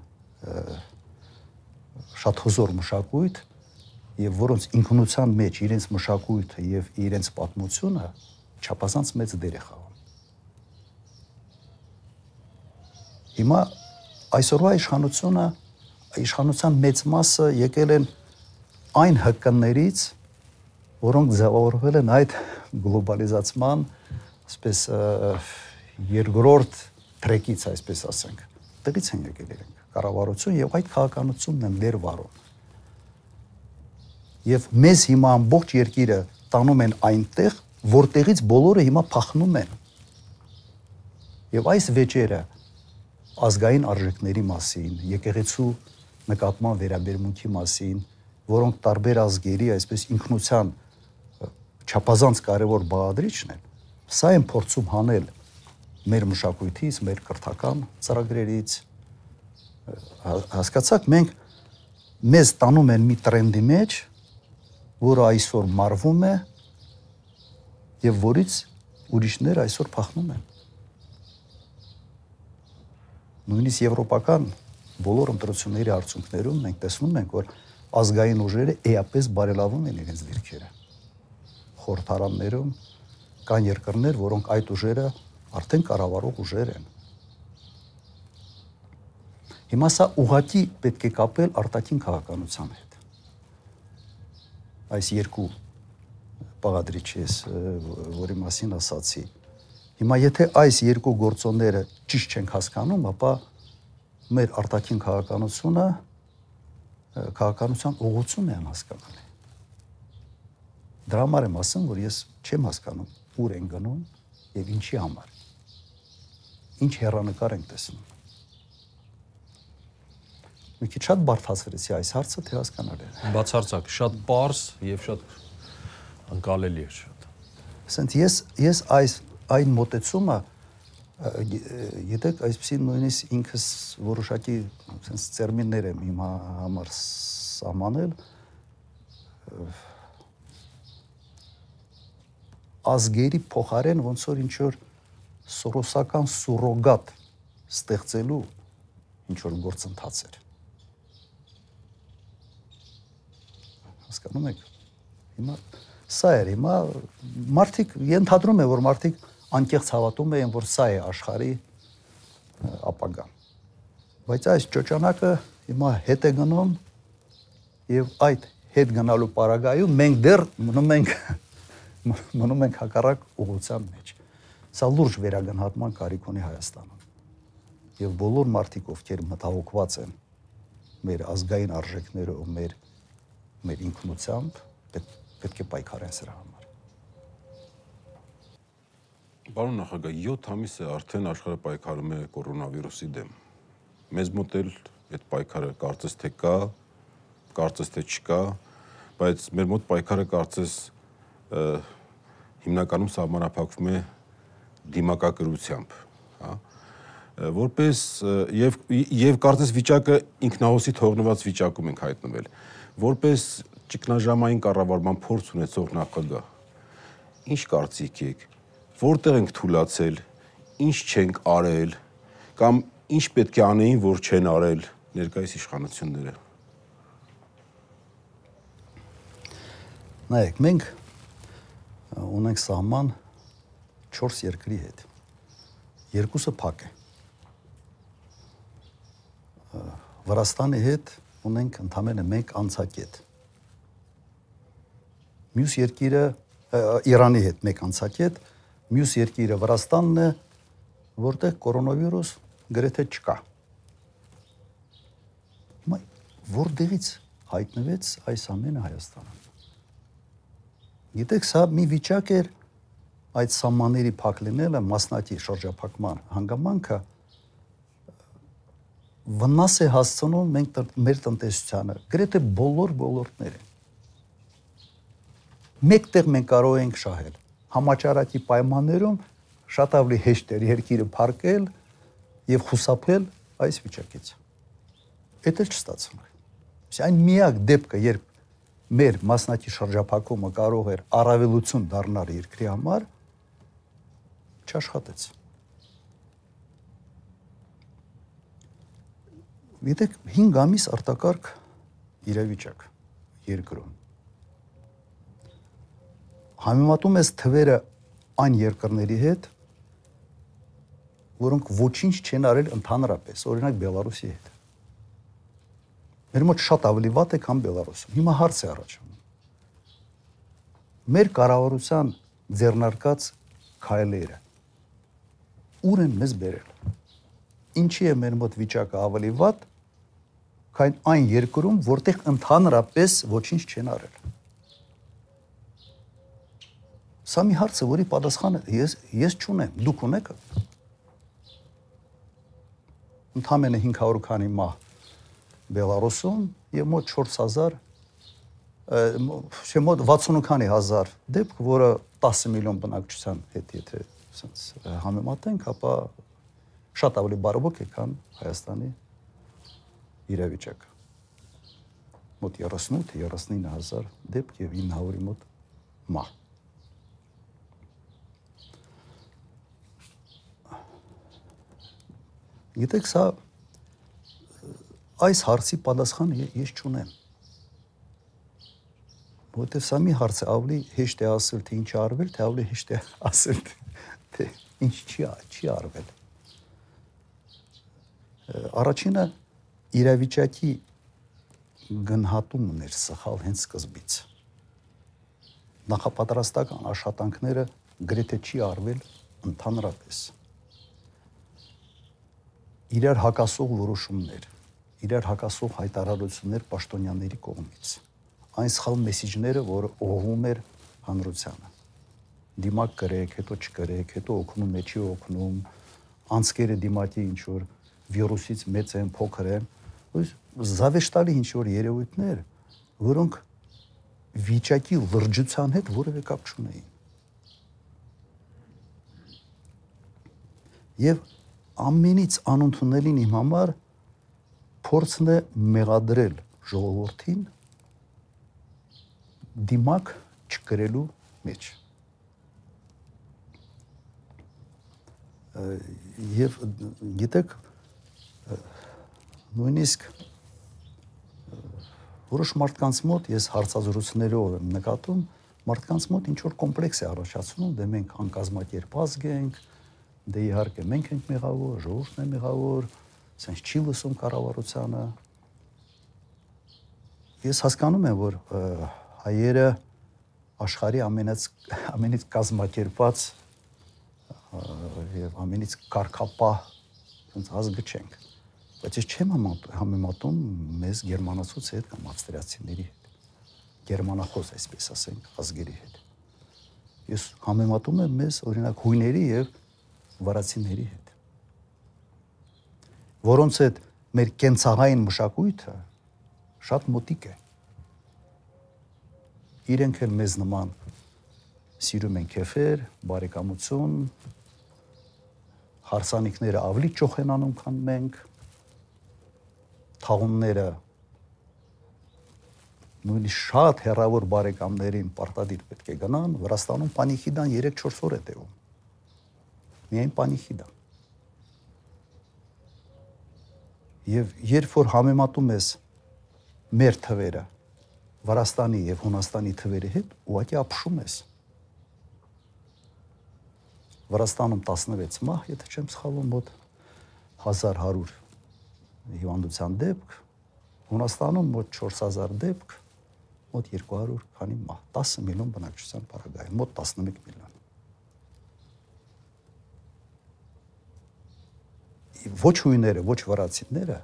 շատ հզոր մշակույթ եւ որոնց ինքնության մեջ իրենց մշակույթը եւ իրենց պատմությունը չափազանց մեծ դեր է խաղում։ Հիմա այսօրվա իշխանությունը իշխանության մեծ մասը եկել են այն հկներից, որոնք ձևավորվել են այդ գլոբալիզացման, այսպես երկրորդ տրեկից, այսպես ասենք, դից են եկել իրենք կառավարություն եւ այդ քաղաքականությունն են դեր վարում։ Եվ մեզ հիմա ամբողջ երկիրը տանում են այնտեղ, որտեղից բոլորը հիմա փախնում են։ Եվ այս վեճերը ազգային արժեքների մասին, եկեղեցու նկատմամբ վերաբերմունքի մասին, որոնք տարբեր ազգերի այսպես ինքնության չափազանց կարևոր բաղադրիչն են, սա են փորձում հանել մեր մշակույթից, մեր կրթական ծրագրերից հասկացաք մենք մեզ տանում են մի տրենդի մեջ, որը այսօր մարվում է եւ որից ուրիշներ այսօր փախնում են։ Նույնիսկ եվրոպական բոլոր ընտրությունների արդյունքներում մենք տեսնում ենք, որ ազգային ուժերը էապես բարելավում են իրենց դիրքերը խորհրդարաններում կան երկրներ, որոնք այդ ուժերը արդեն կառավարող ուժեր են։ Հիմա սա ուղակի պետք է կապել արտաքին քաղաքականության հետ։ Այս երկու բաղադրիչի ես, որի մասին ասացի։ Հիմա եթե այս երկու գործոնները ճիշտ չենք հասկանում, ապա մեր արտաքին քաղաքականությունը քաղաքականության ուղղությունն է անհասկանալի։ Դրա համար եմ ասում, որ ես չեմ հասկանում ուր են գնում եւ ինչի համար։ ինչ հերանեկար ենք տեսնում։ Մի քիչ շատ բարթացրեցի այս հարցը, թե հասկանալի է։ Բացարձակ, շատ པարս եւ շատ անկալելի է շատ։ Ասենց ես ես այս այն մոտեցումը գիտեք, այսպեսի նույնիսկ ինքս որոշակի ասենց տերմիններ եմ իմ համար սահմանել ազգերի փոխարեն ոնց որ ինչ որ սորոսական սուրոգատ ստեղծելու ինչ որ գործընթաց էր։ Հասկանում եք։ Հիմա սա էր, հիմա մարդիկ ենթադրում է որ մարդիկ անկեղծ հավատում էին որ սա է աշխարհի ապագան։ Բայց այս ճոճանակը հիմա հետ է գնում եւ այդ հետ գնալու պարագայում մենք դեռ մնում ենք <laughs> մնում ենք հակառակ ուղղության մեջ։ Սա լուրջ վերագնահատման կարիք ունի Հայաստանում։ Եվ բոլոր մարդիկ, ովքեր մտահոգված են մեր ազգային արժեքներով, մեր մեր ինքնությամբ, պետք, պետք է պայքարեն սրա համար։ Բարոն նախագահ, 7 ամիս է արդեն աշխարհը պայքարում է կորոնավիրուսի դեմ։ Մեզ մոտ էլ այդ պայքարը կարծես թե կա, կարծես թե չկա, բայց մեր մոտ պայքարը կարծես հիմնականում սահմանափակվում է դիմակակրությամբ, հա որպես եւ եւ կարծես վիճակը ինքնահոսի թողնված վիճակում ենք հայտնվել որպես ճգնաժամային կառավարման փորձ ունեցող նախագահ ինչ կարծիք եք որտեղ ենք թույլացել ինչ չենք արել կամ ինչ պետք է անեին որ չեն արել ներկայիս իշխանությունները նայեք մենք ունենք սահման 4 երկրի հետ։ Երկուսը փակ է։ Վրաստանի հետ ունենք ընդամենը մեկ անցակետ։ Մյուս երկիրը Իրանի հետ մեկ անցակետ, մյուս երկիրը Վրաստանն է, որտեղ կորոնավիրուս գրեթե չկա։ Հիմա որտեղից հայտնվեց այս ամենը Հայաստանում։ Գիտեք, սա մի վիճակ էր այդ սահմանների փակ լինելը մասնակի շրջափակման հանգամանքը վնաս է հասցնում մենք մեր տնտեսությանը գրեթե բոլոր ոլորտները մեկտեղ մենք կարող ենք շահել համաճարակի պայմաններում շատ ավելի հեշտ էր երկիրը փարկել եւ խուսափել այս վիճակից։ Դա էլ չստացվում։ Այն միակ դեպքը, երբ մեր մասնակի շրջափակումը կարող էր առավելություն դառնալ երկրի համար չաշխատեց։ Գիտեք 5 ամիս արտակարգ իրավիճակ երկրում։ Համեմատում ես թվերը այն երկրների հետ, որոնք ոչինչ չեն արել ընդհանրապես, օրինակ Բելարուսի հետ Մեր մոտ շատ ավելի վատ է, քան Բելարուսում։ Հիմա հարց է առաջանում։ Մեր կառավարության ձեռնարկած քայլերը ուր են մեզ բերել։ Ինչի է մեր մոտ վիճակը ավելի վատ, քան այն երկրում, որտեղ ընդհանրապես ոչինչ չեն արել։ Սա մի հարց է, որի պատասխանը ես ես չունեմ, դուք ունեք։ Ընդամենը 500 քանի մահ Բելարուսում եւ մոտ 4000 չէ մոտ 60 քանի հազար դեպք, որը 10 միլիոն բնակչության հետ եթե ասենց համեմատենք, ապա շատ ավելի բարոյ է, քան Հայաստանի իրավիճակը։ Մոտ 38-39000 դեպք եւ 900-ի մոտ մահ։ Գիտեք, սա այս հարցի պատասխանը ես չունեմ։ Որտեվ սա մի հարց է, ավելի հեշտ է ասել, թե ինչ արվել, թե ավելի հեշտ է ասել, թե ինչ չի չի արվել։ Առաջինը իրավիճակի գնահատումն էր սխալ հենց սկզբից։ Նախապատրաստական աշխատանքները գրեթե չի արվել ընդհանրապես։ Իրար հակասող որոշումներ իրար հակասող հայտարարություններ պաշտոնյաների կողմից։ Այն սխալ մեսիջները, որը ուղղվում էր հանրությանը։ Դիմակ գրեք, հետո չգրեք, հետո օգնում չի օգնում, անցկերը դիմակի ինչ որ վիրուսից մեծ են, փոքր են, ույս զավեշտալի ինչ որ երևույթներ, որոնք վիճակի լրջության հետ որևէ կապ չունեին։ Եվ ամենից անընդունելին իմ համար փորձն է մեղադրել ժողովրդին դիմակ չկրելու մեջ։ եւ գիտեք նույնիսկ որոշ մարդկանց մոտ ես հարցազրույցներով եմ նկատում մարդկանց մոտ ինչ որ կոմպլեքս է առաջացնում դե մենք անկազմակերպած ենք դե իհարկե մենք ենք մեղավոր ժողովուրդն է մեղավոր sense չի լսում կառավարությանը ես հասկանում եմ որ հայերը աշխարհի ամենից ամենից կազմակերպված եւ ամենից կարկապահ ոնց ազգը չենք բայց ես չեմ համեմատում մեզ գերմանացուց հետ կամ ավստրիացիների հետ գերմանախոս այսպես ասենք ազգերի հետ ես համեմատում եմ մեզ օրինակ հույների եւ վարացիների հետ որոնց հետ մեր կենցաղային մշակույթը շատ մոտիկ է իրենք էլ մեզ նման սիրում են քեֆեր, բարեկամություն, հարսանիքները ավելի ճոխ են անում, քան մենք։ Թաղումները նույնիսկ շատ հերավոր բարեկամներին պարտադիր պետք է գնան, Վրաստանում պանիխիդան 3-4 օր է տևում։ Միայն պանիխիդա։ Եվ երբ որ համեմատում ես մեր թվերը Վրաստանի եւ Հունաստանի թվերի հետ, ուղղակի ապշում ես։ Վրաստանում 16 մահ, եթե չեմ սխալվում, մոտ 1100 հիվանդության դեպք, Հունաստանում մոտ 4000 դեպք, մոտ 200 քանի մահ, 10 միլիոն բնակչության պարագայում, մոտ 11 միլիոն։ Ոչ հույները, ոչ վրացիները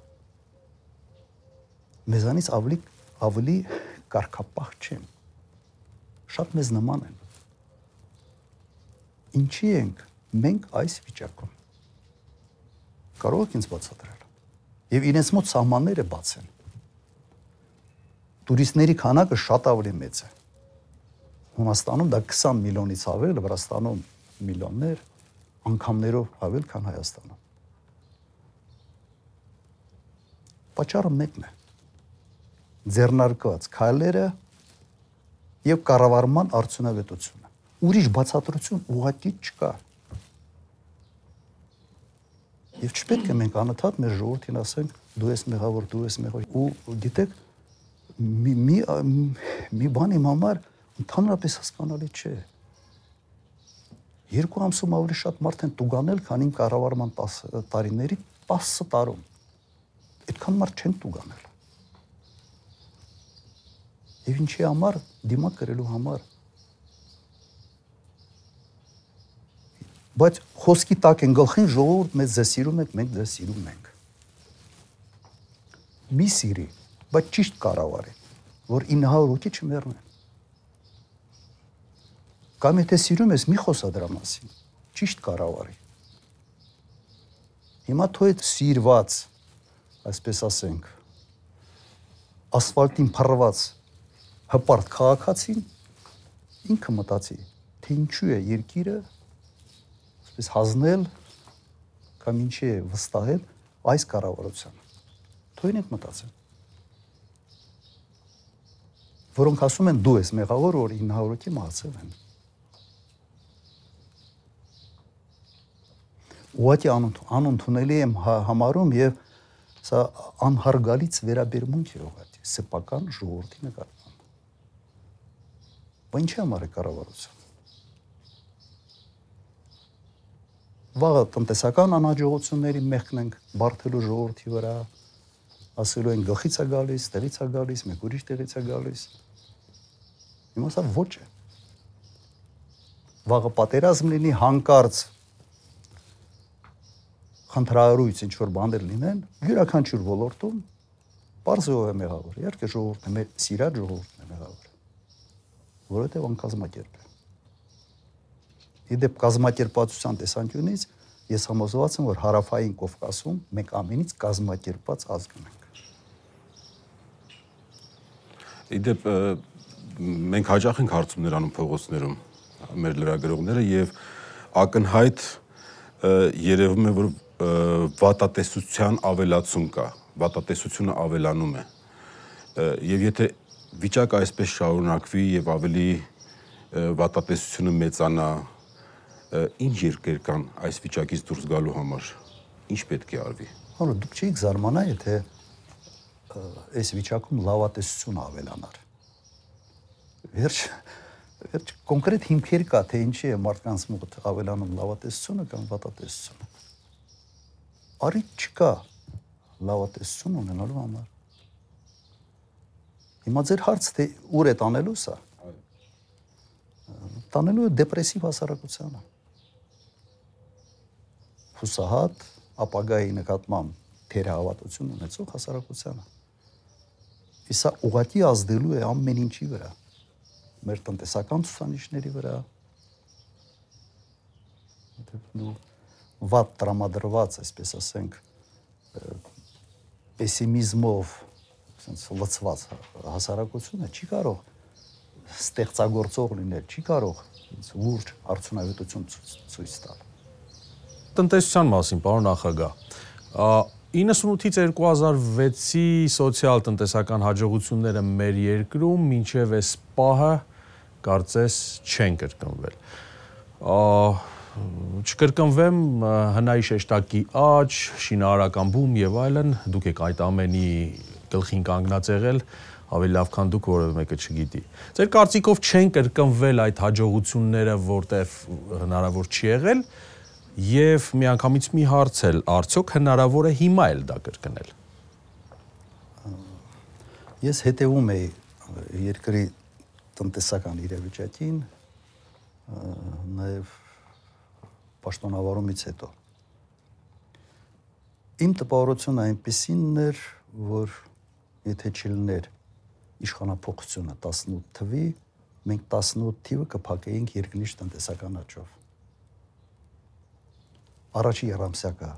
մեզանից ավելի ավելի կարկապահ չեն։ Շատ մեզ նման են ինչի ենք մենք այս վիճակում։ Կարող եք ինձ բացատրել։ Եվ իրենց մոտ սահմանները բաց են։ Տուրիստների քանակը շատ ավելի մեծ է։ Հունաստանում դա 20 միլիոնից ավել, Վրաստանում միլիոններ, անգամներով ավել, քան Հայաստանում։ Պաճառը մեկն է։ Ձեռնարկված քայլերը եւ կառավարման արդյունավետությունը ուրիշ բացատրություն ուղղակի չկա։ Եվ չպետք է մենք անընդհատ մեր ժողովրդին ասենք դու ես մեղավոր, դու ես մեղավոր։ Ու գիտեք մի մի մի բան իմ համար ընդհանրապես հասկանալի չէ։ Երկու ամսում ավելի շատ մարդ են տուգանել, քան իմ կառավարման 10 տարիների 10 տարում։ Այդքան մարդ չեն տուգանել։ Եվ ինչի համար դիմակ գրելու համար բայց խոսքի տակ են գլխին ժողովուրդ մեզ ձեզ սիրում եք, մենք ձեզ սիրում ենք։ Մի սիրի, բայց ճիշտ կառավարի, որ 900 հոգի չմեռնեն։ Կամ եթե սիրում ես, մի խոսա դրա մասին, ճիշտ կառավարի։ Հիմա թող այդ սիրված, այսպես ասենք, ասֆալտին փռված հպարտ քաղաքացին ինքը մտածի, թե ինչու է երկիրը այսպես հազնել կամ ինչի է վստահել այս կառավարությանը։ Թույն եք մտածել։ Որոնք ասում են դու ես մեղավոր, որ 900-ի մահացել են։ Ուղղակի անընդունելի եմ հա, համարում եւ սա անհարգալից վերաբերմունք է ուղղակի սեփական ժողովրդի նկատմամբ։ ինչի համար է կառավարությունը վաղը տնտեսական անհաջողությունների մեղքն ենք բարթելու ժողովրդի վրա, ասելու են գլխից է գալիս, տեղից է գալիս, մեկ ուրիշ տեղից է գալիս։ Հիմա սա ոչ է։ Վաղը պատերազմ լինի հանկարծ խնդրահարույց ինչ որ բաներ լինեն, յուրաքանչյուր ոլորտում բարձր է մեղավոր։ Իհարկե ժողովուրդն է, մեր սիրած ժողովուրդն է մեղավոր։ Որովհետև անկազմակերպ է։ Իդեպ կազմակերպվածության տեսանկյունից ես համոզված եմ, որ հարավային Կովկասում մենք ամենից կազմակերպված ազգ ենք։ Իդեպ մենք հաճախ ենք հարցումներ անում փողոցներում մեր լրագրողները եւ ակնհայտ երևում է որ վատատեսության ավելացում կա, վատատեսությունը ավելանում է։ Եվ եթե վիճակը այսպես շարունակվի եւ ավելի վատատեսությունը մեծանա, ինչ երկեր կան այս վիճակից դուրս գալու համար։ Ինչ պետք է արվի։ Հələ դուք չեք զարմանա, եթե այս վիճակում լավատեսություն ավելանար։ Վերջ վերջ կոնկրետ հիմքեր կա, թե ինչի է մարդկանց մոտ ավելանում լավատեսությունը կամ վատատեսությունը։ Արիք չկա լավատեսություն ունենալու համար։ Հիմա ձեր հարց թե ուր է տանելու սա։ Տանելու է դեպրեսիվ հասարակությանը։ Հուսահատ ապագայի նկատմամբ թերահավատություն ունեցող հասարակությանը։ Իսա ուղղակի ազդելու է ամեն ինչի վրա։ Մեր տնտեսական ցուցանիշների վրա։ Դու վատ տրամադրված, այսպես ասենք, պեսիմիզմով, ասենց լծված հասարակությունը չի կարող ստեղծագործող լինել, չի կարող լուրջ արդյունավետություն ցույց տալ։ Տնտեսության մասին, պարոն նախագահ, 98-ից 2006-ի սոցիալ-տնտեսական հաջողությունները մեր երկրում մինչև այս պահը կարծես չեն կրկնվել։ Չկրկնվեմ հնայի շեշտակի աճ, շինարարական բում եւ այլն, դուք եք այդ ամենի գլխին կանգնած եղել ավելի լավ քան դուք որևէ մեկը չգիտի։ Ձեր կարծիքով չեն կրկնվել այդ հաջողությունները, որտեվ հնարավոր չի եղել, Եվ միանգամից մի հարց էլ, արդյոք հնարավոր է հիմա էլ դա կրկնել։ Ես հետևում եի երկրի տնտեսական իրավիճակին նաև պաշտոնավարումից հետո։ Իմ տպավորությունը այնպեսին էր, որ եթե չլիներ իշխանապողությունը 18 թվի, մենք 18 թիվը կփակեինք երկնիշ տնտեսական աճով առաջի երամսյակը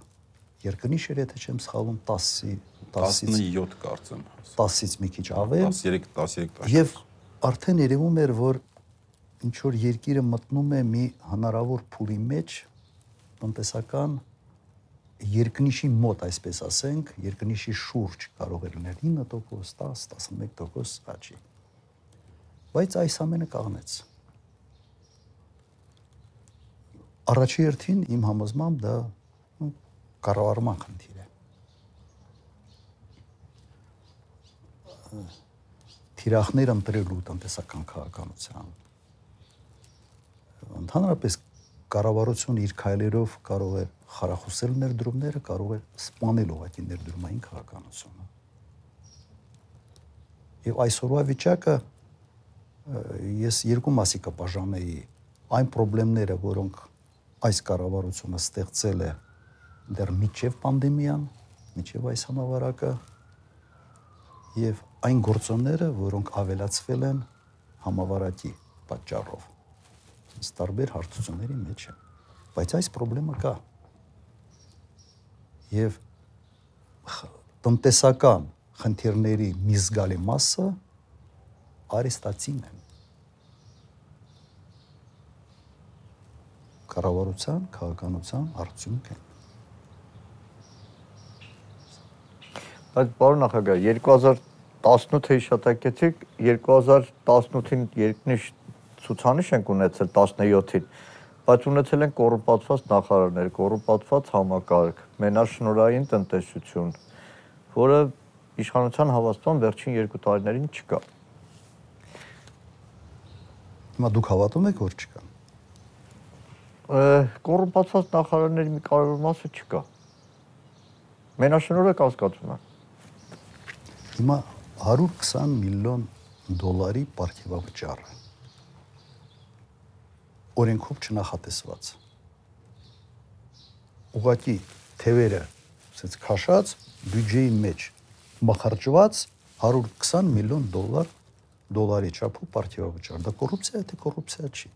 երկնիշ էր, եթե չեմ սխալվում 10-ի 17 կարծեմ 10-ից մի քիչ ավել 13 13 եւ արդեն երևում էր որ ինչ որ երկիրը մտնում է մի հնարավոր փուլի մեջ տնտեսական երկնիշի մոտ, այսպես ասենք, երկնիշի շուրջ կարող է լինել 9%, 10, 11% աճի։ Բայց այս ամենը կաղնեց առաջի հերթին իմ համոզմամբ դա կառավարման խնդիր է։ Թիրախներ ընտրելու տնտեսական քաղաքականության։ Ընդհանրապես կառավարությունը իր քայլերով կարող է խարախուսել ներդրումները, կարող է սպանել ուղղակի ներդրումային քաղաքականությունը։ Եվ այսօրվա վիճակը ես երկու մասի կբաժանեի այն խնդիրները, որոնք այս կառավարությունը ստեղծել է դեռ միջև պանդեմիան, միջև այս համավարակը եւ այն գործոնները, որոնք ավելացվել են համավարակի պատճառով։ Այս տարբեր հարցությունների մեջ է։ Բայց այս խնդրեմը կա։ Եվ տնտեսական խնդիրների մի զգալի մասը արեստացին են կառավարության, քաղաքականության արդյունք են։ Բայց պարոն նախագահ, 2018-ի հիշատակեցիք, 2018-ին երկնիշ ցուցանիշ ենք ունեցել 17-ին, բայց ունեցել են կոռուպացված նախարարներ, կոռուպացված համակարգ, մենաշնորհային տնտեսություն, որը իշխանության հավաստման վերջին երկու տարիներին չկա։ Հիմա դուք հավատում եք, որ չկա կոռուպացված նախարարների մի կարևոր մասը չկա։ Մենաշնորհը կասկածում է։ Հիմա 120 միլիոն դոլարի ապարքեվավճարը օրենքով չնախատեսված։ Ուղղակի թևերը ասած քաշած բյուջեի մեջ մխարճված 120 միլիոն դոլար դոլարի չափով ապարքեվավճար։ Դա կոռուպցիա է, թե կոռուպցիա չի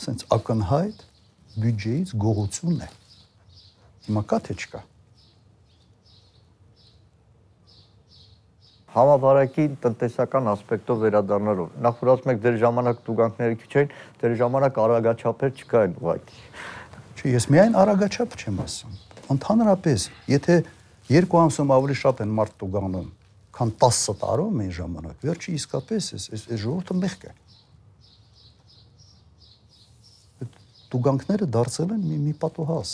սենց ակնհայտ բյուջեից գողությունն է։ Հիմա կա թե չկա։ Համավարակի տնտեսական ասպեկտով վերադառնալով նախ որ ասում եք դեր ժամանակ տուգանքները քիչ են, դեր ժամանակ արագաչափեր չկային ուղղակի։ Չէ, ես միայն արագաչափ չեմ ասում։ Ընդհանրապես, եթե երկու ամսում ավելի շատ են մարդ տուգանում, քան 10 տարում այն ժամանակ, վերջի իսկապես էս այս ժողովուրդը մեղք է։ Տուգանքները դարձել են մի մի պատուհաս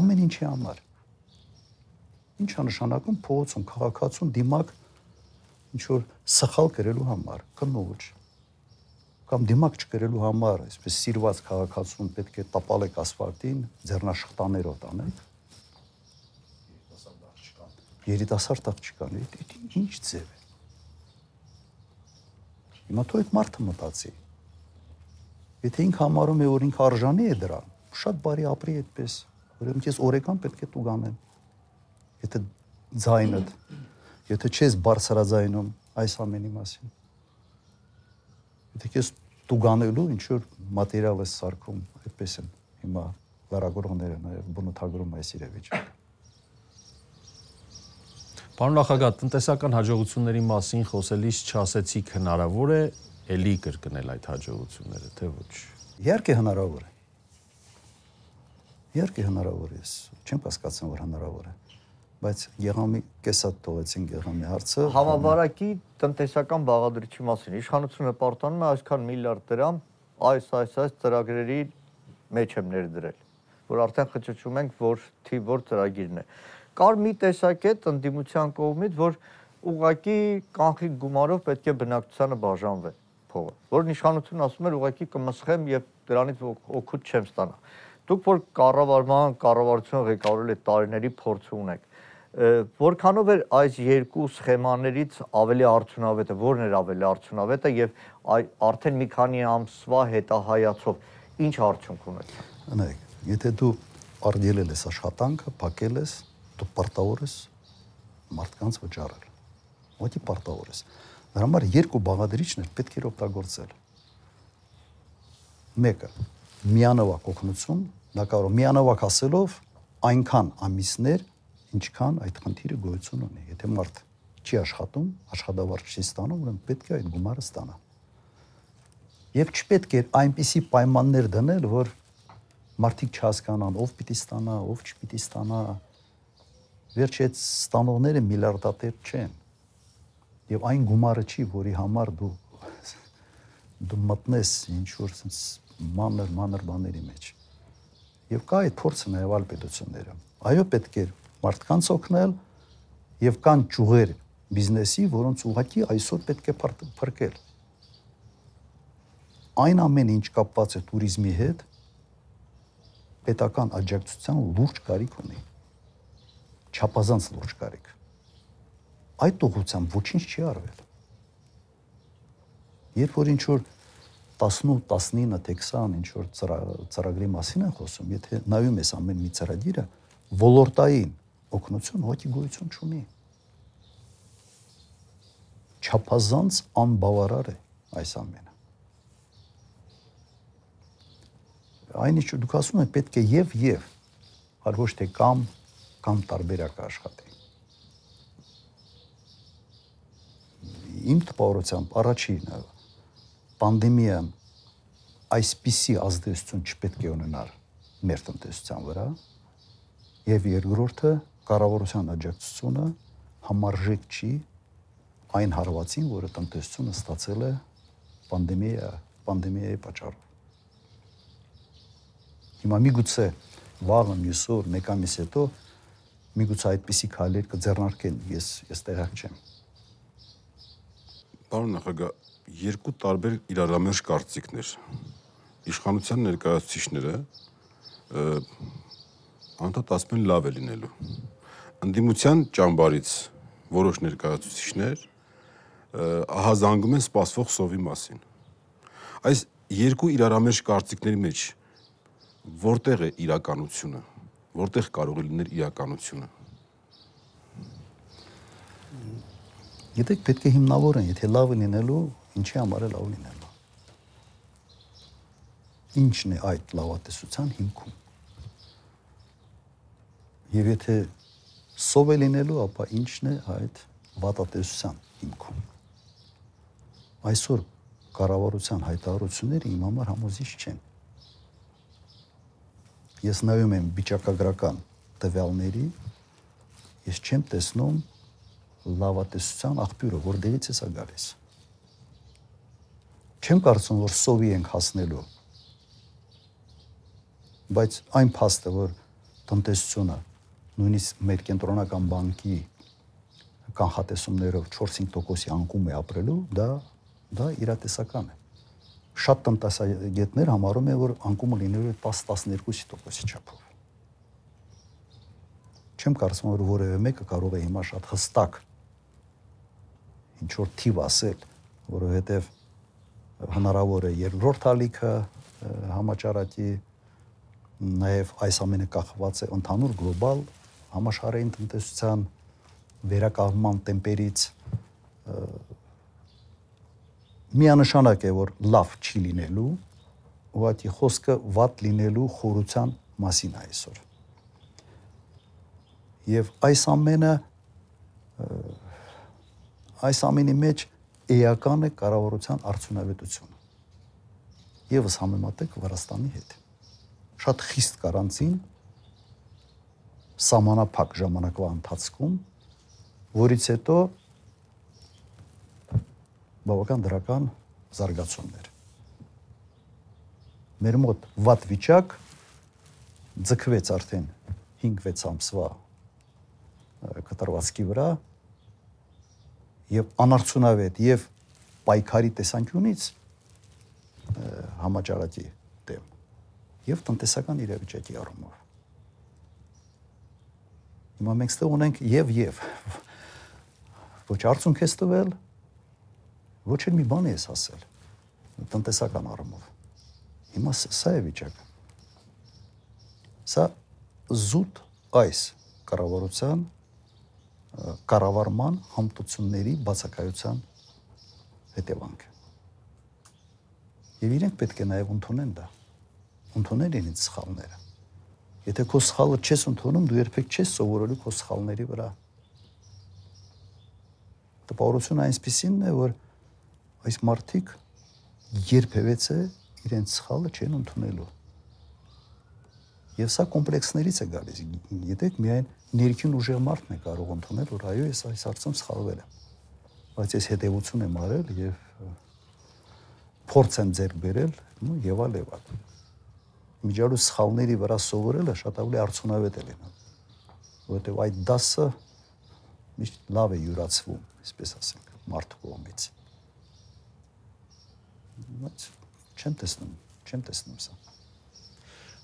ամեն ինչի համար։ Ինչ է նշանակում փողոցում քաղաքացուն դիմակ ինչ որ սխալ գրելու համար, կնոջ կամ դիմակ չկրելու համար, այսպես սիրված քաղաքացուն պետք է տապալեք ասֆալտին, ձեռնաշխտաներով տանեք։ Երիտասարդ աղջկան, դա ինչ ձև է։ Հիմա թող այդ մարդը մտածի։ Եթե ինքը համարում է, որ ինքը արժանի է դրան, շատ բարի ապրի այդպես։ Ուրեմն ես օրեկան պետք է տուգանեմ։ Եթե ձայնդ եթե չես բարձրաձայնում այս ամենի մասին։ Եթե քեզ տուգանելու ինչ որ մատերիալ ես սարքում, այդպես են հիմա լարագորողները նաև բնութագրում այս իրավիճակը։ Պարոն նախագահ, տնտեսական հաջողությունների մասին խոսելիս չասեցիք հնարավոր է ելի կրկնել այդ հաջողությունները, թե ոչ։ Իհարկե հնարավոր է։ Իհարկե հնարավոր է։ Չեմ հասկացում, որ հնարավոր է բայց Գեղամի կեսատ թողեցին Գեղամի հարցը։ Համավարակի տնտեսական բաղադրիչի մասին. Իշխանությունը պարտանում է այսքան միլիարդ դրամ այս այս այս ծրագրերի մեջ եմ ներդրել, որ արդեն խճճում ենք, որ թի որ ծրագիրն է։ Կար մի տեսակետ ընդդիմության կողմից, որ ուղակի կանխիկ գումարով պետք է բնակչությանը բաժանվի փողը, որն իշխանությունը ասում էր ուղակի կմսխեմ եւ դրանից օգուտ չեմ ստանա։ Դուք որ կառավարման կառավարությունը ղեկավարել եք տարիների փորձ ունեք որքանով էր այս երկու սխեմաներից ավելի արդյունավետը, որն էր ավելի արդյունավետը եւ արդեն մի քանի ամսվա հետահայացով ինչ արդյունք ունեցա։ Անեք, եթե դու արդյելել ես աշխատանքը, փակել ես, դու պարտավոր ես մարդկանց վճարել։ Ոտի պարտավոր ես։ Դրա համար երկու բաղադրիչներ պետք է օգտագործել։ Մեկը միանավակ օգնություն, դա կարող միանավակ ասելով այնքան ամիսներ ինչքան այդ խնդիրը գոյություն ունի։ Եթե մարդ չի աշխատում, աշխատավարձ չի ստանում, ուրեմն պետք է այդ գումարը ստանա։ Եվ չպետք է այնպիսի պայմաններ դնել, որ մարդիկ չհասկանան ով պիտի ստանա, ով չպիտի ստանա։ Վերջ այդ ստանողները միլիարդատեր չեն եւ այն գումարը չի, որի համար դու դու մտնես ինչ որ sense մանր մանր բաների մեջ։ Եվ կա այդ փորձը նաև այլ պետություններում։ Այո, պետք է մարդկանց օգնել եւ կան ճյուղեր բիզնեսի, որոնց ուղակի այսօր պետք է փրկել։ Այն ամեն ինչ կապված է туриզմի հետ պետական աջակցության լուրջ կարիք ունի։ Չափազանց լուրջ կարիք։ Այդ ուղղությամբ ոչինչ չի արվել։ Երբ որ ինչ որ 18, 19, թե 20 ինչ որ ծրագրի մասին են խոսում, եթե նայում ես ամեն մի ծրագիրը, ոլորտային օգնություն հոգի գոյություն չունի։ Չափազանց անբավարար է այս ամենը։ Այնինչ դուք ասում եք պետք է եւ եւ, այլ ոչ թե կամ կամ տարբերակ աշխատի։ Իմ տպավորությամբ առաջինը պանդեմիան այսպիսի ազդեցություն չպետք է ունենար մեր տնտեսության վրա եւ երկրորդը կառավարության աջակցությունը համարժեք չի այն հարվածին, որը տնտեսությունը ստացել է պանդեմիա, պանդեմիայի պատճառով։ Հիմա միգուցե վաղը մյուսօր մեկ ամիս հետո միգուցե այդպիսի քայլեր կձեռնարկեն, ես ես տեղակ չեմ։ Պարոն նախագահ, երկու տարբեր իրարամերժ կարծիքներ։ Իշխանության ներկայացուցիչները անդադ ասում են լավ է լինելու ընդդիմության ճամբարից որոշ ներկայացուցիչներ ահազանգում են սպասվող սովի մասին։ Այս երկու իրարամերժ կարծիքների մեջ որտեղ է իրականությունը, որտեղ կարող է լինել իրականությունը։ Գիտեք, պետք է հիմնավորեն, եթե լավ լինելու, ինչի համար է լավ լինելու։ ինչն է այդ լավատեսության հիմքում։ Եվ եթե սով է լինելու, ապա ինչն է այդ վատատեսության հիմքում։ Այսօր կառավարության հայտարարությունները իմ համար համոզիչ չեն։ Ես նայում եմ վիճակագրական տվյալների, ես չեմ տեսնում լավատեսության աղբյուրը, որտեղից է սա գալիս։ Չեմ կարծում, որ սովի ենք հասնելու։ Բայց այն փաստը, որ տնտեսությունը նույնիսկ մեր կենտրոնական բանկի կանխատեսումներով 4-5%-ի անկում է ապրելու, դա դա իրատեսական է։ Շատ տնտեսագետներ համարում են, որ անկումը լինելու է 10-12%-ի չափով։ Չեմ կարծում, որ որևէ մեկը կարող է հիմա շատ հստակ ինչ որ թիվ ասել, որովհետև հնարավոր է երկրորդ ալիքը համաճարակի նաև այս ամենը կախված է ընդհանուր գլոբալ համաշխարհային տնտեսության վերականգնման տեմպերից միանշանակ է որ լավ չի լինելու ուղղակի խոսքը վատ լինելու խորության մասին է այսօր եւ այս ամենը այս ամենի մեջ էական է կառավարության արդյունավետությունը եւս համեմատեք Վրաստանի հետ շատ խիստ կարանցին սահմանափակ ժամանակվա ընթացքում, որից հետո բավական դրական զարգացումներ։ Մեր մոտ վատ վիճակ ձգվեց արդեն 5-6 ամսվա կտրվածքի վրա եւ անարդյունավետ եւ պայքարի տեսանկյունից համաճարակի դեմ եւ տնտեսական իրավիճակի առումով Հիմա մենք ստեղ ունենք եւ եւ ոչ արդյունք ես տվել, ոչ էլ մի բան ես ասել տնտեսական առումով։ Հիմա սա է վիճակը։ Սա զուտ այս կառավարության կառավարման համտությունների բացակայության հետևանք է։ Եվ իրենք պետք է նաև ընդունեն դա։ Ընդունել իրենց սխալները։ Եթե քո սխալը չես ընդունում, դու երբեք չես սովորելու քո սխալների վրա։ Տպավորությունը այնպեսին է, որ այս մարդիկ երբևէ իրենց սխալը չեն ընդունելու։ Եվ սա կոմպլեքսներից է գալիս։ Գիտեք, միայն ներքին ուժեղ մարդն է կարող ընդունել, որ այո, ես այս հարցում սխալվել եմ։ Բայց ես հետևություն եմ արել եւ փորձ եմ ձեռք բերել, ու եւա լեվա միջալու սխալների վրա սովորելը շատ ավելի արդյունավետ է լինում որովհետև այդ դասը միշտ լավ է յուրացվում այսպես ասենք մարդու կողմից բայց չեմ տեսնում չեմ տեսնում սա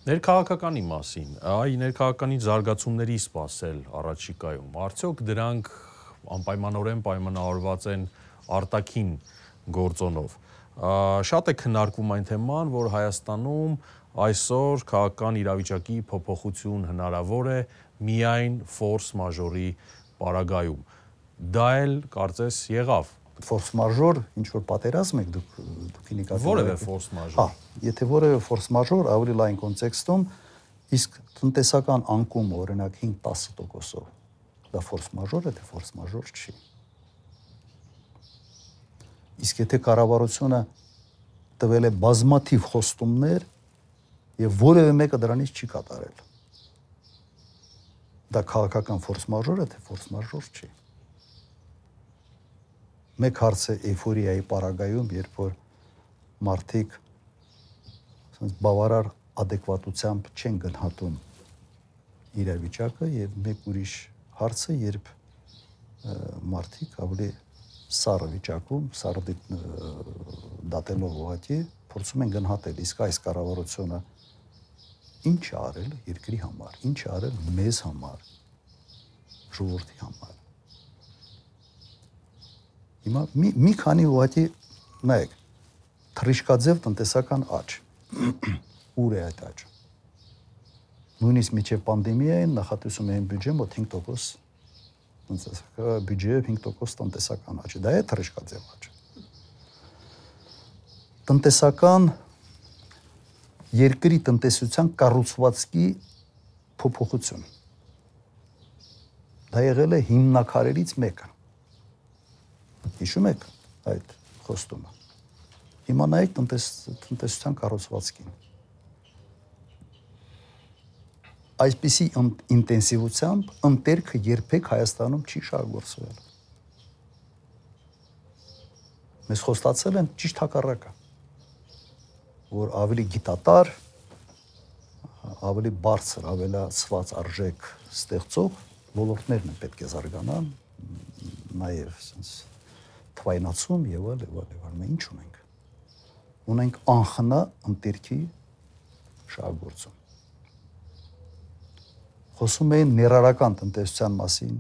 Ներքաղաքականի մասին, այ ներքաղաքանի զարգացումների սпасել առաջիկայում, արդյոք դրանք անպայմանորեն պայմանավորված են արտաքին գործոնով։ Շատ է քննարկվում այն թեման, որ Հայաստանում այսօր քաղաքական իրավիճակի փոփոխություն հնարավոր է միայն ֆորս մաժորի պարագայում։ Դա էլ կարծես եղավ ֆորս մաժոր ինչ որ պատերազմ եք դուք դուք ինիկացիա որևէ ֆորս մաժոր հա եթե որևէ ֆորս մաժոր ավելի լայն կոնտեքստում իսկ տնտեսական անկում օրինակ 5-10%-ով դա ֆորս մաժոր է թե ֆորս մաժոր չի իսկ եթե կառավարությունը տվել է բազմաթիվ խոստումներ եւ որևէ մեկը դրանից չի կատարել։ Դա քաղաքական ֆորս մաժոր է, թե ֆորս մաժոր չի։ Մեկ հարց է էйֆորիայի պարագայում, երբ որ մարդիկ ասենց բավարար adekvatությամբ չեն գնահատում իրավիճակը եւ մեկ ուրիշ հարցը, երբ մարդիկ ավելի սառը վիճակում, սառը դատելով ուղղակի փորձում են գնահատել իսկ այս կառավարությունը ինչ արել երկրի համար, ինչ արել մեզ համար, ժողովրդի համար։ Հիմա մի մի քանի ուղղակի նայեք, թրիշկաձև տնտեսական աճ։ <clears throat> Ուր է այդ աճը։ Նույնիսկ միջև պանդեմիային նախատեսում էին բյուջե մոտ 5% տնտեսական բյուջեը 5% տնտեսական աճ։ Դա է թրիշկաձև աճ։ Տնտեսական երկրի տնտեսության կառուցվածքի փոփոխություն։ Դա եղել է հիմնակարերից մեկը։ Հիշում եք այդ խոստումը։ Հիմա նայեք տնտես տնտեսության կառուցվածքին։ Այսպիսի ինտենսիվությամբ ընտերքը երբեք Հայաստանում չի շարժվել։ Մեզ խոստացել են ճիշտ հակառակը, որ ավելի գիտատար, ավելի բարձր, ավելացված արժեք ստեղծող ոլորտներն են պետք է զարգանան, նաև sense թվայնացում եւ այլ եւ այլ եւ այլ։ Մենք ինչ ունենք։ Ունենք անխնա ընտերքի շահագործում։ Խոսում էին ներառական տնտեսության մասին։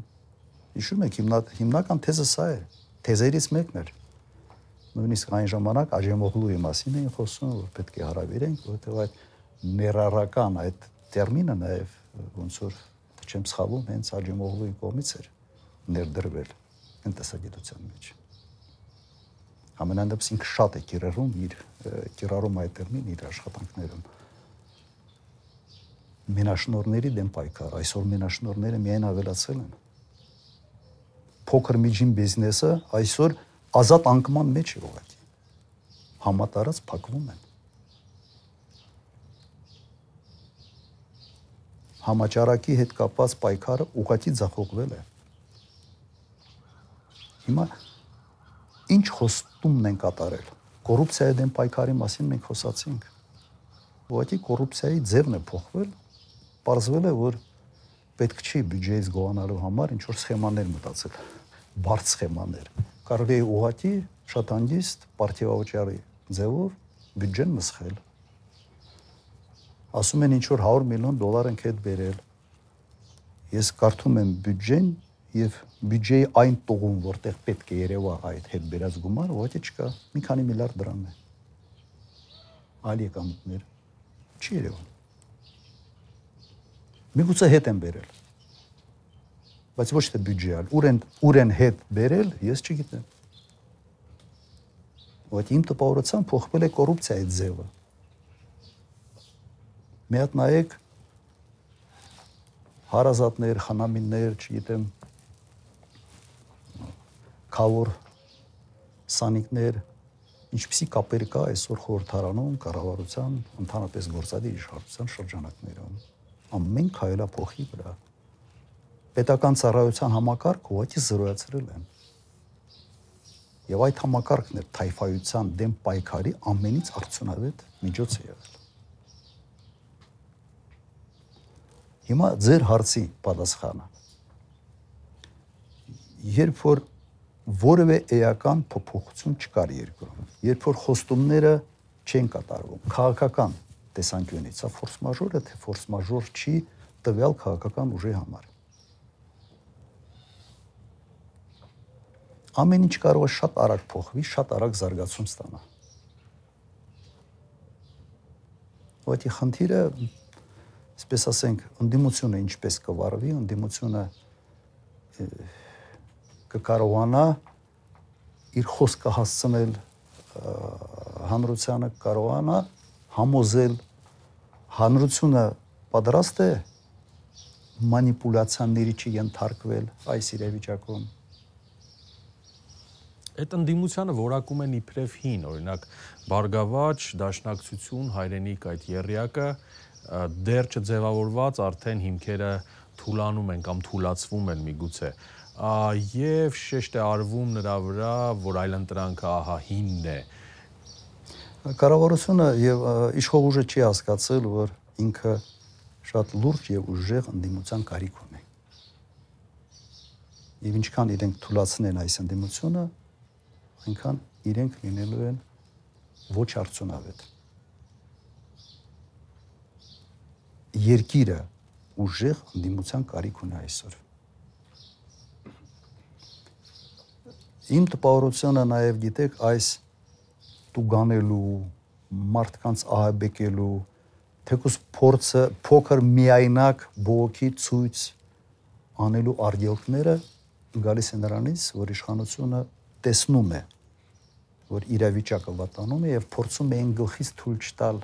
Հիշում եք հիմնա, հիմնական թեզը սա է։ Թեզերից մեկն էր նույնիսկ այն ժամանակ Աջեմօղլուի մասին էին խոսում, որ պետք է հարավիրենք, որովհետև այդ ներառական այդ տերմինը նաև ոնց որ չեմ սխալվում, հենց Աջեմօղլուի կողմից էր ներդրվել տնտեսագիտության մեջ։ Ամենանդեպս ինքը շատ է կիրառում իր կիրառում այդ տերմին իր աշխատանքներում մենաշնորների դեմ պայքար այսօր մենաշնորները միայն ավելացել են փոքր միջին բիզնեսը այսօր ազատ անկման մեջ է ուղղակի համատարած փակվում են համաճարակի հետ կապված պայքարը ուղղակի ձախողվել է հիմա ինչ խոստումն են կատարել կոռուպցիայի դեմ պայքարի մասին մենք խոսացինք ուղղակի կոռուպցիայի ձևն է փոխվել պարզվել է որ պետք չի բյուջեից գողանալու համար ինչ որ սխեմաներ մտածել բարդ սխեմաներ կարելի է ուղղակի շատ հանգիստ պարտիավաճառի ձևով բյուջեն մսխել։ Ասում են ինչ որ 100 միլիոն դոլար ենք հետ բերել։ Ես կարդում եմ բյուջեն եւ բյուջեի այն տողում, որտեղ պետք է երևա այդ հետ բերած գումարը, ուղղակի չկա։ Մի քանի միլիարդ դրամ է։ Այլ եկամուտներ չի երևում։ Միգուցե հետ են բերել բայց ոչ թե բյուջեալ։ Ուր են ուր են հետ բերել, ես չգիտեմ։ Ոտ իմ տպավորությամբ փոխվել է կոռուպցիայի ձևը։ Մի հատ նայեք հարազատներ, խանամիններ, չգիտեմ, խավոր սանիկներ, ինչպիսի կապեր կա այսօր խորհրդարանում, կառավարության, ընդհանրապես գործադիր իշխանության շրջանակներում։ Ամեն քայլա փոխի վրա պետական ծառայության համակարգը ուղղակի զրոյացրել են։ Եվ այդ համակարգն էր թայֆայության դեմ պայքարի ամենից արդյունավետ միջոցը եղել։ Հիմա ձեր հարցի պատասխանը։ Երբ որ որևէ էական փոփոխություն չկար երկրում, երբ որ խոստումները չեն կատարվում, քաղաքական տեսանկյունից, հա ֆորս մաժորը թե ֆորս մաժոր չի տվյալ քաղաքական ուժի համար ամեն ինչ կարող է շատ արագ փոխվի, շատ արագ զարգացում ստանա։ Ոդի խնդիրը, այսպես ասենք, ընդդիմությունը ինչպես կվարվի, ընդդիմությունը կկարողանա իր խոսքը հասցնել հանրությանը կարողանա համոզել հանրությունը պատրաստ է մանիպուլյացիաների չենթարկվել այս իրավիճակում այդ ընդդիմությանը որակում են իբրև հին, օրինակ Բարգավաճ, Դաշնակցություն, Հայրենիք այդ երրյակը դեռ չձևավորված արդեն հիմքերը թուլանում են կամ թուլացվում են միգուցե եւ շեշտ է արվում նրա վրա, որ այլընտրանքը ահա հինն է։ Կառավարությունը եւ իշխող ուժը չի հասկացել, որ ինքը շատ լուրջ եւ ուժեղ ընդդիմության կարիք ունի։ Եվ ինչքան իրենք թուլացնեն այս ընդդիմությունը, այնքան իրենք լինելու են ոչ արդյունավետ։ Երկիրը ուժեղ ընդդիմության կարիք ունի այսօր։ Իմ տպավորությունը նաև գիտեք այս տուգանելու, մարդկանց ահաբեկելու, թեկուս փորձը փոքր միայնակ բողոքի ցույց անելու արգելքները գալիս են նրանից, որ իշխանությունը տեսնում է որ իրավիճակը վատանում է եւ փորձում էին գլխից թույլ չտալ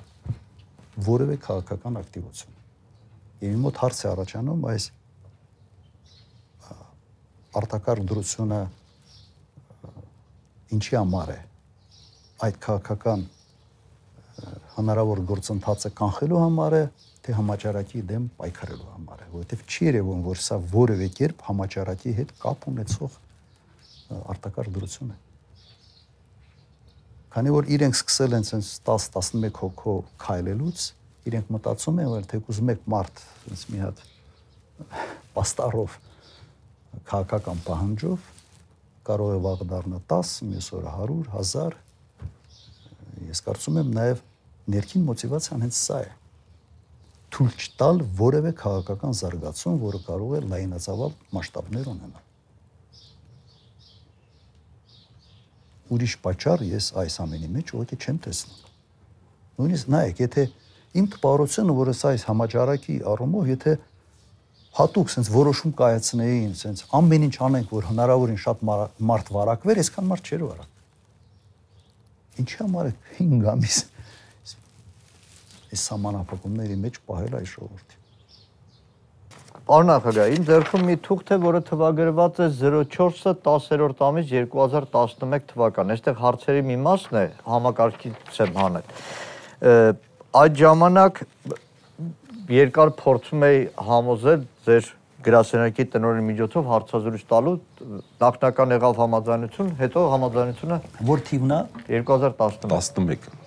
որևէ քաղաքական ակտիվություն։ Եվ իմ մոտ հարց է առաջանում այս արտակարգ դրությունը ինչի համար է այդ քաղաքական հնարավոր գործընթացը կանխելու համար է թե համաճարակի դեմ պայքարելու համար է, որովհետև չի երևում, որ սա որևէ կերպ համաճարակի հետ կապ ունեցող արտակարգ դրություն է։ Քանի որ իրենք սկսել են sense 10-11 հոգով քայլելուց, իրենք մտածում են, որ թեկուզ մեկ մարդ sense մի հատ պաստառով քաղաքական պահանջով կարող է վաղ դառնա 10, մյուս օրը 100, 1000 ես կարծում եմ նաև ներքին մոտիվացիան հենց սա է. Թույլ չտալ որևէ քաղաքական զարգացում, որը կարող է լայնածավալ մասշտաբներ ունենալ։ Ուրիշ պատճառ ես այս ամենի մեջ ուղղակի չեմ տեսնում։ Նույնիսկ նայեք, եթե իմ տպավորությունը, որ այս համաճարակի առումով, եթե հատուկ sense որոշում կայացնեին, sense ամեն ինչ անենք, որ հնարավորին շատ մարդ վարակվեր, այսքան մարդ չէր վարակ։ Ինչի համար է 5 ամիս այս սահմանափակումների մեջ պահել այս ժողովրդի։ Պարոն նախագահ, իմ ձեռքում մի թուղթ է, որը թվագրված է 04-ը 10-րդ ամիս 2011 թվական։ Այստեղ հարցերի մի մասն է, համակարգից եմ հանել։ Այդ ժամանակ երկար փորձում էի համոզել ձեր գրասենյակի տնօրենի միջոցով հարցազրույց տալու նախնական եղավ համաձայնություն, հետո համաձայնությունը որ թիվն է 2011 11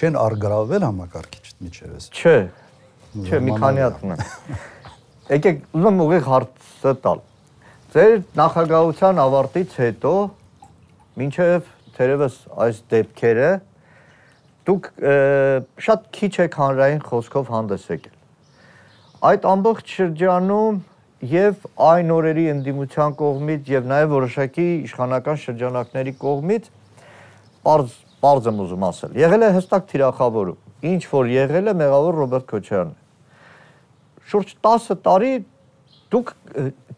չեն արգրավել համակարգիչը միջևս։ Չէ։ Չէ, մի քանի հատ ունեմ։ Եկեք, ուզում եմ ուղիղ հարցը տալ։ Ձեր նախագահության ավարտից հետո մինչև թերևս այս դեպքերը դուք շատ քիչ եք հանրային խոսքով հանդես եկել։ Այդ ամբողջ շրջանում եւ այն օրերի ընդդիմության կողմից եւ նաեւ որոշակի իշխանական շրջանակների կողմից པարզ Պարզ եմ ուզում ասել։ Եղել է հստակ թիրախավորում։ Ինչ որ եղել է մեղավոր Ռոբերտ Քոչարյանն է։ Շուրջ 10 տարի դուք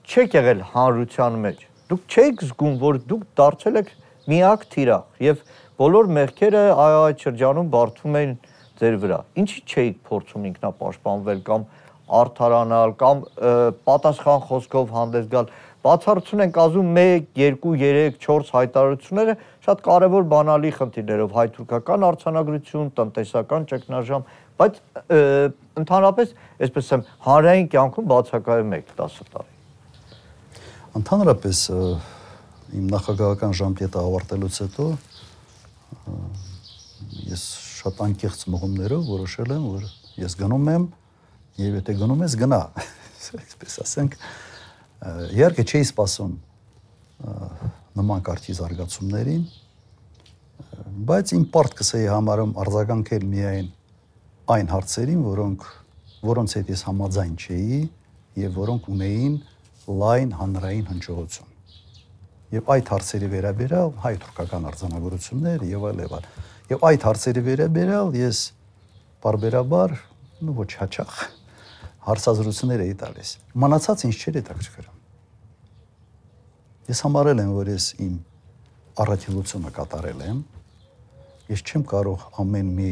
չեք եղել հանրության մեջ։ Դուք չեք զգում, որ դուք դարձել եք միակ թիրախ եւ բոլոր մեղքերը այդ շրջանում բարթում են ձեր վրա։ Ինչի չէիք փորձում ինքնապաշտպանվել կամ արթարանալ կամ պատասխան խոսքով հանդես գալ բացառություն ենք ասում 1, 2, 3, 4 հայտարարությունները շատ կարևոր բանալի խնդիրներով հայ-թուրքական արցանագրություն, տնտեսական ճգնաժամ, բայց ընդհանրապես, այսպես եմ, հանրային կյանքում բացակայում եք 10 տարի։ Ընդհանրապես իմ նախագահական ժամկետը ավարտելուց հետո ես շատ անկեղծ մղումներով որոշել եմ, որ ես գնում եմ եւ եթե գնում ես գնա, <laughs> այսպես ասենք, Իհարկե չէի սպասում նման կարգի զարգացումներին, բայց իմ պարտքս էի համարում արձագանքել միայն այն հարցերին, որոնք որոնց հետ ես համաձայն չէի եւ որոնք ունեին լայն հանրային հնչողություն։ Եւ այդ հարցերի վերաբերյալ հայ-թուրքական արձանագրություններ եւ այլ եւ այլ։ Եվ այդ հարցերի վերաբերյալ ես բարբերաբար, ну ոչ հաճախ հարցազրույցներ էի տալիս։ Մնացած ինչ չէր հետաքրքրում։ Ես համարել եմ, որ ես իմ առաքելությունը կատարել եմ։ Ես չեմ կարող ամեն մի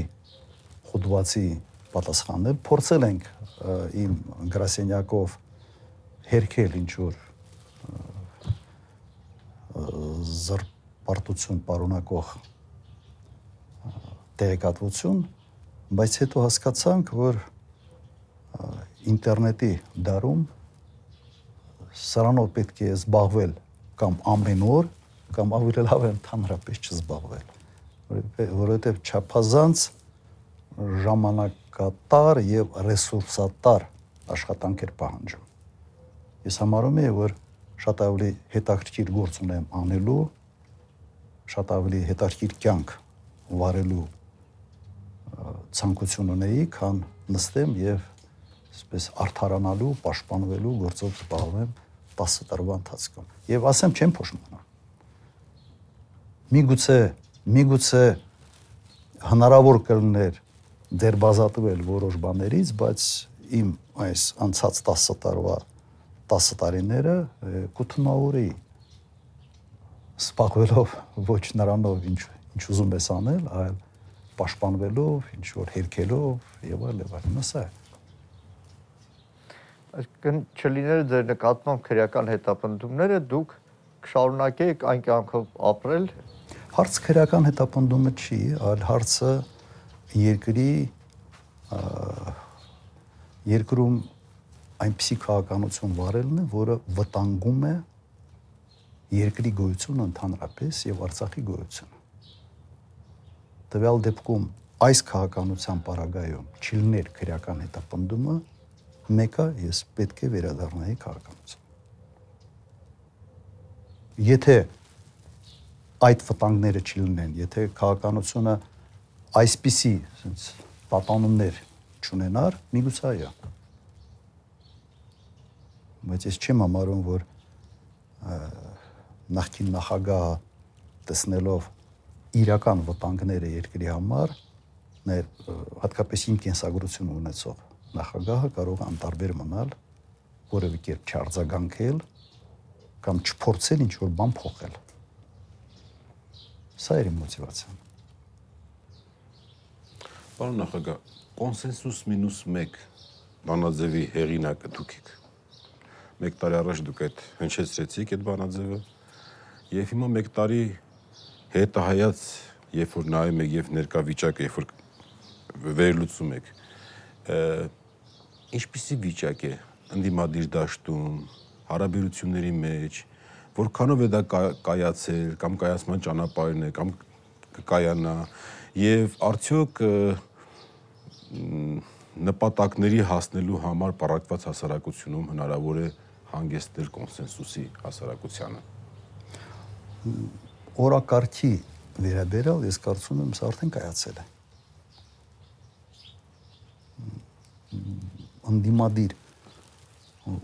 խոդվածի պատասխանել։ Փորձել ենք իմ գրասենյակով հերքել ինչ որ զրպարտություն պարունակող տեղեկատվություն, բայց հետո հասկացանք, որ ինտերնետի դարում սրանով պետք է զբաղվել կամ ամեն օր կամ ավելի լավ է ընդհանրապես չզբաղվել որովհետև չափազանց ժամանակատար եւ ռեսուրսատար աշխատանք էր պահանջում ես համարում եմ որ շատ ավելի հետաքրքիր գործ ունեմ անելու շատ ավելի հետաքրքիր կյանք վարելու ցանկություն ունեի, քան նստեմ եւ այսպես արթարանալու, պաշտպանվելու գործով զբաղվեմ 10 տարվա ընթացքում։ Եվ ասեմ, չեմ փոշմանա։ Միգուցե, միգուցե հնարավոր կլներ դերբազատվել որոշ բաներից, բայց իմ այս անցած 10 տարվա 10 տարիները կութնավորի սպաղվելով ոչ նրանով ինչ ինչ ուզում ես անել, այլ պաշտպանվելով, ինչ որ հերքելով եւ այլ եւ այլ։ Մասա է։ Այսինքն չլիներ ձեր նկատմամբ քրեական հետապնդումները, դուք կշարունակեք այն կյանքով ապրել։ Հարց քրեական հետապնդումը չի, այլ հարցը երկրի երկրում այնպիսի քաղաքականություն վարելն է, որը վտանգում է երկրի գոյությունը ընդհանրապես եւ Արցախի գոյությունը։ Տվյալ դեպքում այս քաղաքականության պարագայում չլիներ քրեական հետապնդումը, մեկը ես պետք է վերադառնայի քաղաքականություն։ Եթե այդ վտանգները չլինեն, եթե քաղաքականությունը այսպիսի ասենց պատանումներ չունենար, միգուցե այո։ Բայց ես չեմ համարում, որ նախքին նախագահը տեսնելով իրական վտանգները երկրի համար, ներ հատկապես իմ կենսագրություն ունեցող նախագահը կարող է անտարբեր մնալ, որևէ կերպ չարձագանքել կամ չփորձել ինչ որ բան փոխել։ Սա է իմ մոտիվացիան։ Պարոն նախագահ, կոնսենսուս մինուս 1 բանաձևի հեղինակը դուք եք։ Մեկ տարի առաջ դուք այդ հնչեցրեցիք այդ բանաձևը եւ հիմա մեկ տարի հետը հայաց երբ որ նայում եք եւ ներկա վիճակը երբ որ վերլուծում եք ինչպիսի վիճակ է ընդդիմադիր դաշտում, հարաբերությունների մեջ, որքանով է դա կայացել կամ կայացման ճանապարհն է կամ կկայանա եւ արդյոք նպատակների հասնելու համար պարակված հասարակությունում հնարավոր է հանգեցնել կոնսենսուսի հասարակությանը օրակարգի վերաբերալ ես կարծում եմ սա արդեն կայացել է անդիմադիր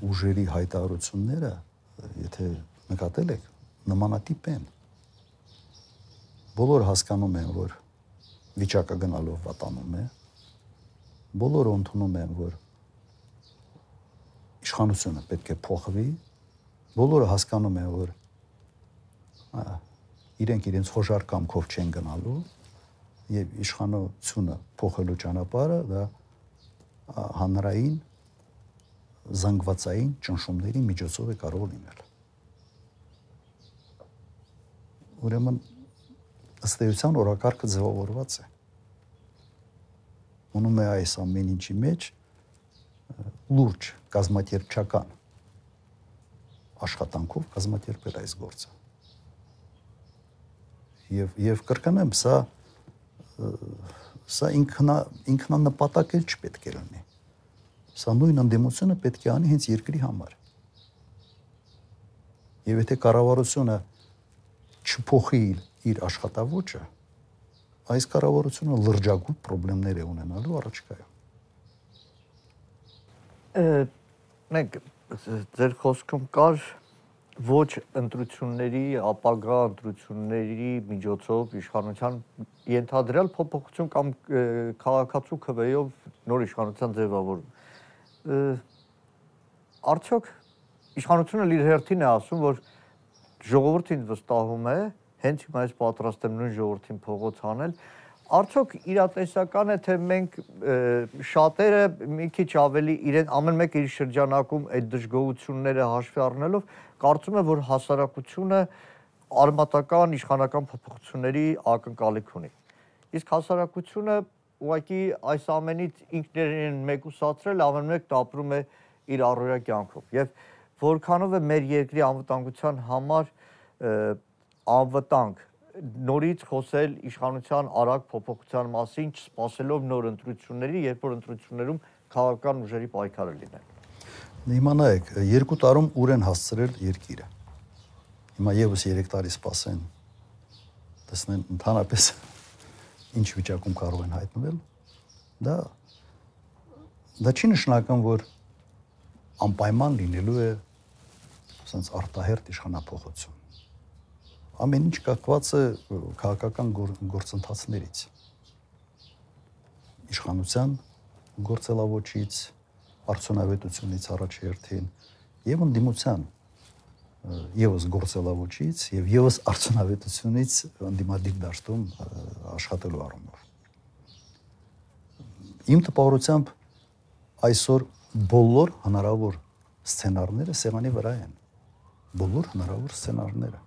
ուժերի հայտարարությունները, եթե նկատել եք, նմանատիպ են։ Բոլորը հասկանում են, որ վիճակը գնալով վատանում է։ Բոլորը ընդունում են, որ իշխանությունը պետք է փոխվի։ Բոլորը հասկանում են, որ իրենք իրենց խոժար կամքով չեն գնալու եւ իշխանությունը փոխելու ճանապարհը դա հանրային զանգվածային ճնշումների միջոցով է կարող լինել։ Ուրեմն ըստ էության օրակարգը ձևավորված է։ Ունում է այս ամեն ինչի մեջ լուրջ կազմակերպչական աշխատանքով կազմակերպել այս գործը։ Եվ եւ կրկնեմ, սա սա ինքնա ինքնանպատակ էլ չպետք է լինի։ Սա նույն ընդդիմությունը պետք է անի հենց երկրի համար։ Եվ եթե կառավարությունը չփոխի իր աշխատավոճը, այս կառավարությունը լրջագույն խնդիրներ է ունենալու առաջիկայում։ Մենք ձեր խոսքում կար ոչ ընտրությունների, ապագա ընտրությունների միջոցով իշխանության ենթադրյալ փոփոխություն կամ քաղաքացու քվեով նոր իշխանության ձևավորում։ Արդյոք իշխանությունը իր հերթին է ասում, որ ժողովրդին վստահում է, հենց հիմա ես պատրաստ եմ նույն ժողովրդին փողոց անել, Արդյոք իրատեսական է թե մենք շատերը մի քիչ ավելի իրեն ամեն մեկ իր շրջանակում այդ դժգոհությունները հաշվի առնելով կարծում եմ որ հասարակությունը արմատական իշխանական փոփոխությունների ակնկալիք ունի։ Իսկ հասարակությունը ուղղակի այս ամենից ինքներին մեկուսացրել ամեն մեկն ապրում է իր առօրյա կյանքով եւ որքանով է մեր երկրի անվտանգության համար անվտանգ նորից խոսել իշխանության արագ փոփոխության մասին, չսպասելով նոր ընտրությունների, երբ որ ընտրություններում քաղաքական ուժերի պայքարը լինել։ Հիմա նայեք, երկու տարում ուր են հասցրել երկիրը։ Հիմա եւս 3 տարի սպասեն։ Տեսնեն ընդհանրապես <laughs> ինչ վիճակում կարող են հայտնվել։ Դա դա չի նշանակում, որ անպայման լինելու է ասենց արտահերտ իշխանապողություն ամեն ինչ կապված է քաղաքական գործընթացներից իշխանության գործելավոճից արդյունավետությունից առաջերտին եւ ընդդիմության եւս գործելավոճից եւ եւս արդյունավետությունից ընդդիմադիր դաշտում աշխատելու առումով Իմ տպավորությամբ այսօր բոլոր հնարավոր սցենարները սեղանի վրա են։ Բոլոր հնարավոր սցենարները։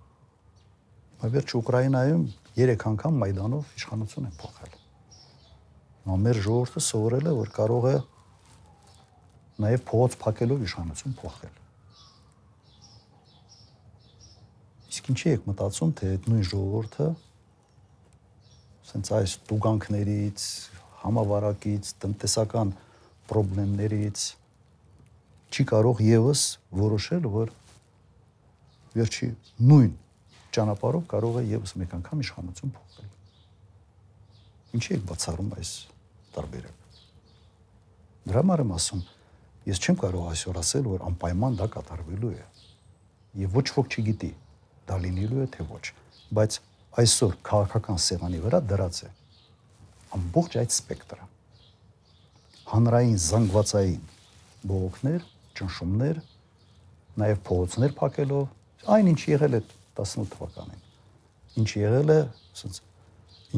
Բայց Ուկրաինայում 3 անգամ Մայդանով իշխանություն են փոխել։ մեր ժողովուրդը սովորել է, որ կարող է նաև փողոց փակելով իշխանություն փոխել։ Իսկ ինչի եք մտածում, թե այդ նույն ժողովուրդը սենց այս տուգանքներից, համավարակից, տնտեսական խնդիրներից չի կարող եւս որոշել, որ վերջի նույն ճանապարհով կարող է եւս մեկ անգամ իշխանություն փոխել։ Ինչի է բացառում այս տարբերակը։ Դրա համար եմ ասում, ես չեմ կարող այսօր ասել, որ անպայման դա կատարվելու է։ Եվ ոչ ոք չգիտի դա լինելու է թե ոչ, բայց այսօր քաղաքական սեղանի վրա դրած է ամբողջ այդ սպեկտրը. Հանրային զանգվածային բողոքներ, ճնշումներ, նաև փողոցներ փակելով, այն ինչ եղել է 18 թվականին։ Ինչ եղել է, ասենց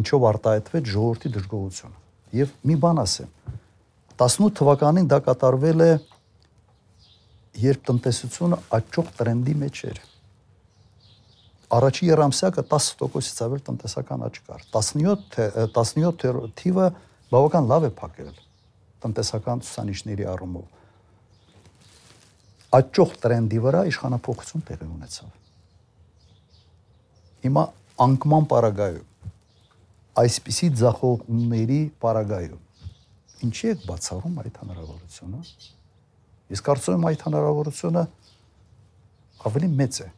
ինչով արտահայտվեց ժողովրդի դժգոհությունը։ Եվ մի բան ասեմ, 18 թվականին դա կատարվել է երբ տնտեսությունը աճող տրենդի մեջ էր։ Առաջի երամսյակը 10%-ից ավել տնտեսական աճ կար։ 17 17 թիվը բավական լավ է փակել տնտեսական ցուցանիշների առումով աճող տրենդի վրա իշխանապողություն տեղի ունեցավ։ Հիմա անկման պարագայում այսպիսի ձախողումների պարագայում ինչի է բացառում այդ հնարավորությունը։ Ես կարծում եմ այդ հնարավորությունը ավելի մեծ է։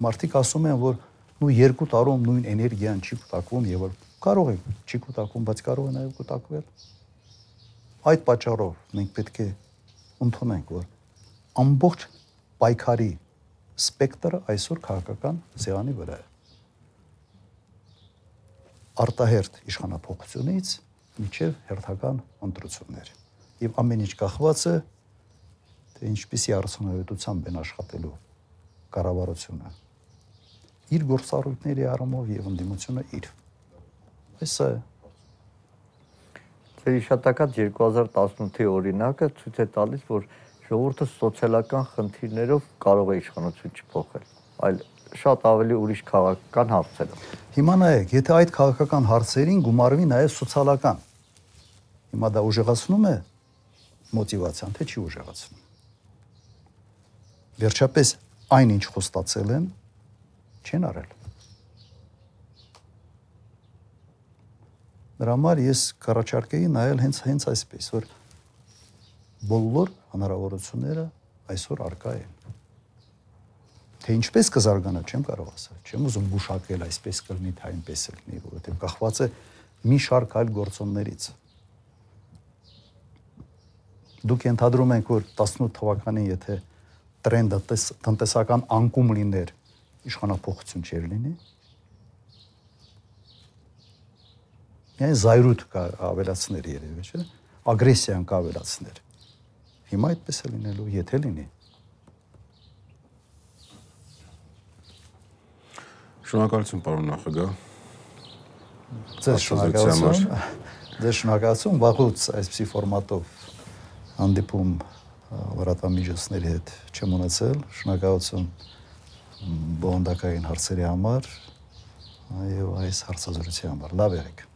Մարդիկ ասում են, որ նույն երկու տարում նույն էներգիան չի կուտակվում եւ կարող է չի կուտակվում, բայց կարող է նաև կուտակվել։ Այդ պատճառով մենք պետք է ընդունենք, որ ամբողջ պայքարի սպեկտրը այսօր քաղաքական սեղանի վրա է։ Արտահերտ իշխանապողությունից միջև հերթական ընտրություններ։ Եվ ամեն ինչ կախված է թե ինչպիսի արդյունավետությամբ են աշխատելու կառավարությունը իր գործառույթների առումով եւ ընդդիմությունը իր է։ Ձեր իշտակած 2018-ի օրինակը ցույց է տալիս, որ ժողովուրդը սոցիալական խնդիրներով կարող է իշխանություն չփոխել, այլ շատ ավելի ուրիշ քաղաքական հարցերով։ Հիմա նայեք, եթե այդ քաղաքական հարցերին գումարվի նաև սոցիալական, հիմա դա ուժեղացնում է մոտիվացիան, թե չի ուժեղացնում։ Վերջապես այն ինչ խոստացել են, չեն արել։ Դրա համար ես կառաջարկեի նայել հենց հենց այսպես, որ բոլոր հնարավորությունները այսօր արկա են։ Թե ինչպես կզարգանա, չեմ կարող ասել։ Չեմ ուզում գուշակել այսպես կլինի, թե այնպես կլինի, որովհետև կախված է մի շարք այլ գործոններից։ Դուք ենթադրում եք, որ 18 թվականին եթե տրենդը տնտեսական անկում լիներ, իշխանապողություն չէր լինի, միայն զայրույթ կա ավելացներ երևի, չէ՞։ Ագրեսիան կա ավելացներ։ Հիմա այդպես է լինելու, եթե լինի։ Շնորհակալություն պարոն նախագահ։ Ձեզ շնորհակալություն։ Ձեզ շնորհակալություն վաղուց այսպիսի ֆորմատով հանդիպում լրատվամիջոցների հետ չեմ ունեցել։ Շնորհակալություն բոնդակային հարցերի համար եւ այս հարցազրույցի համար։ Լավ եղեք։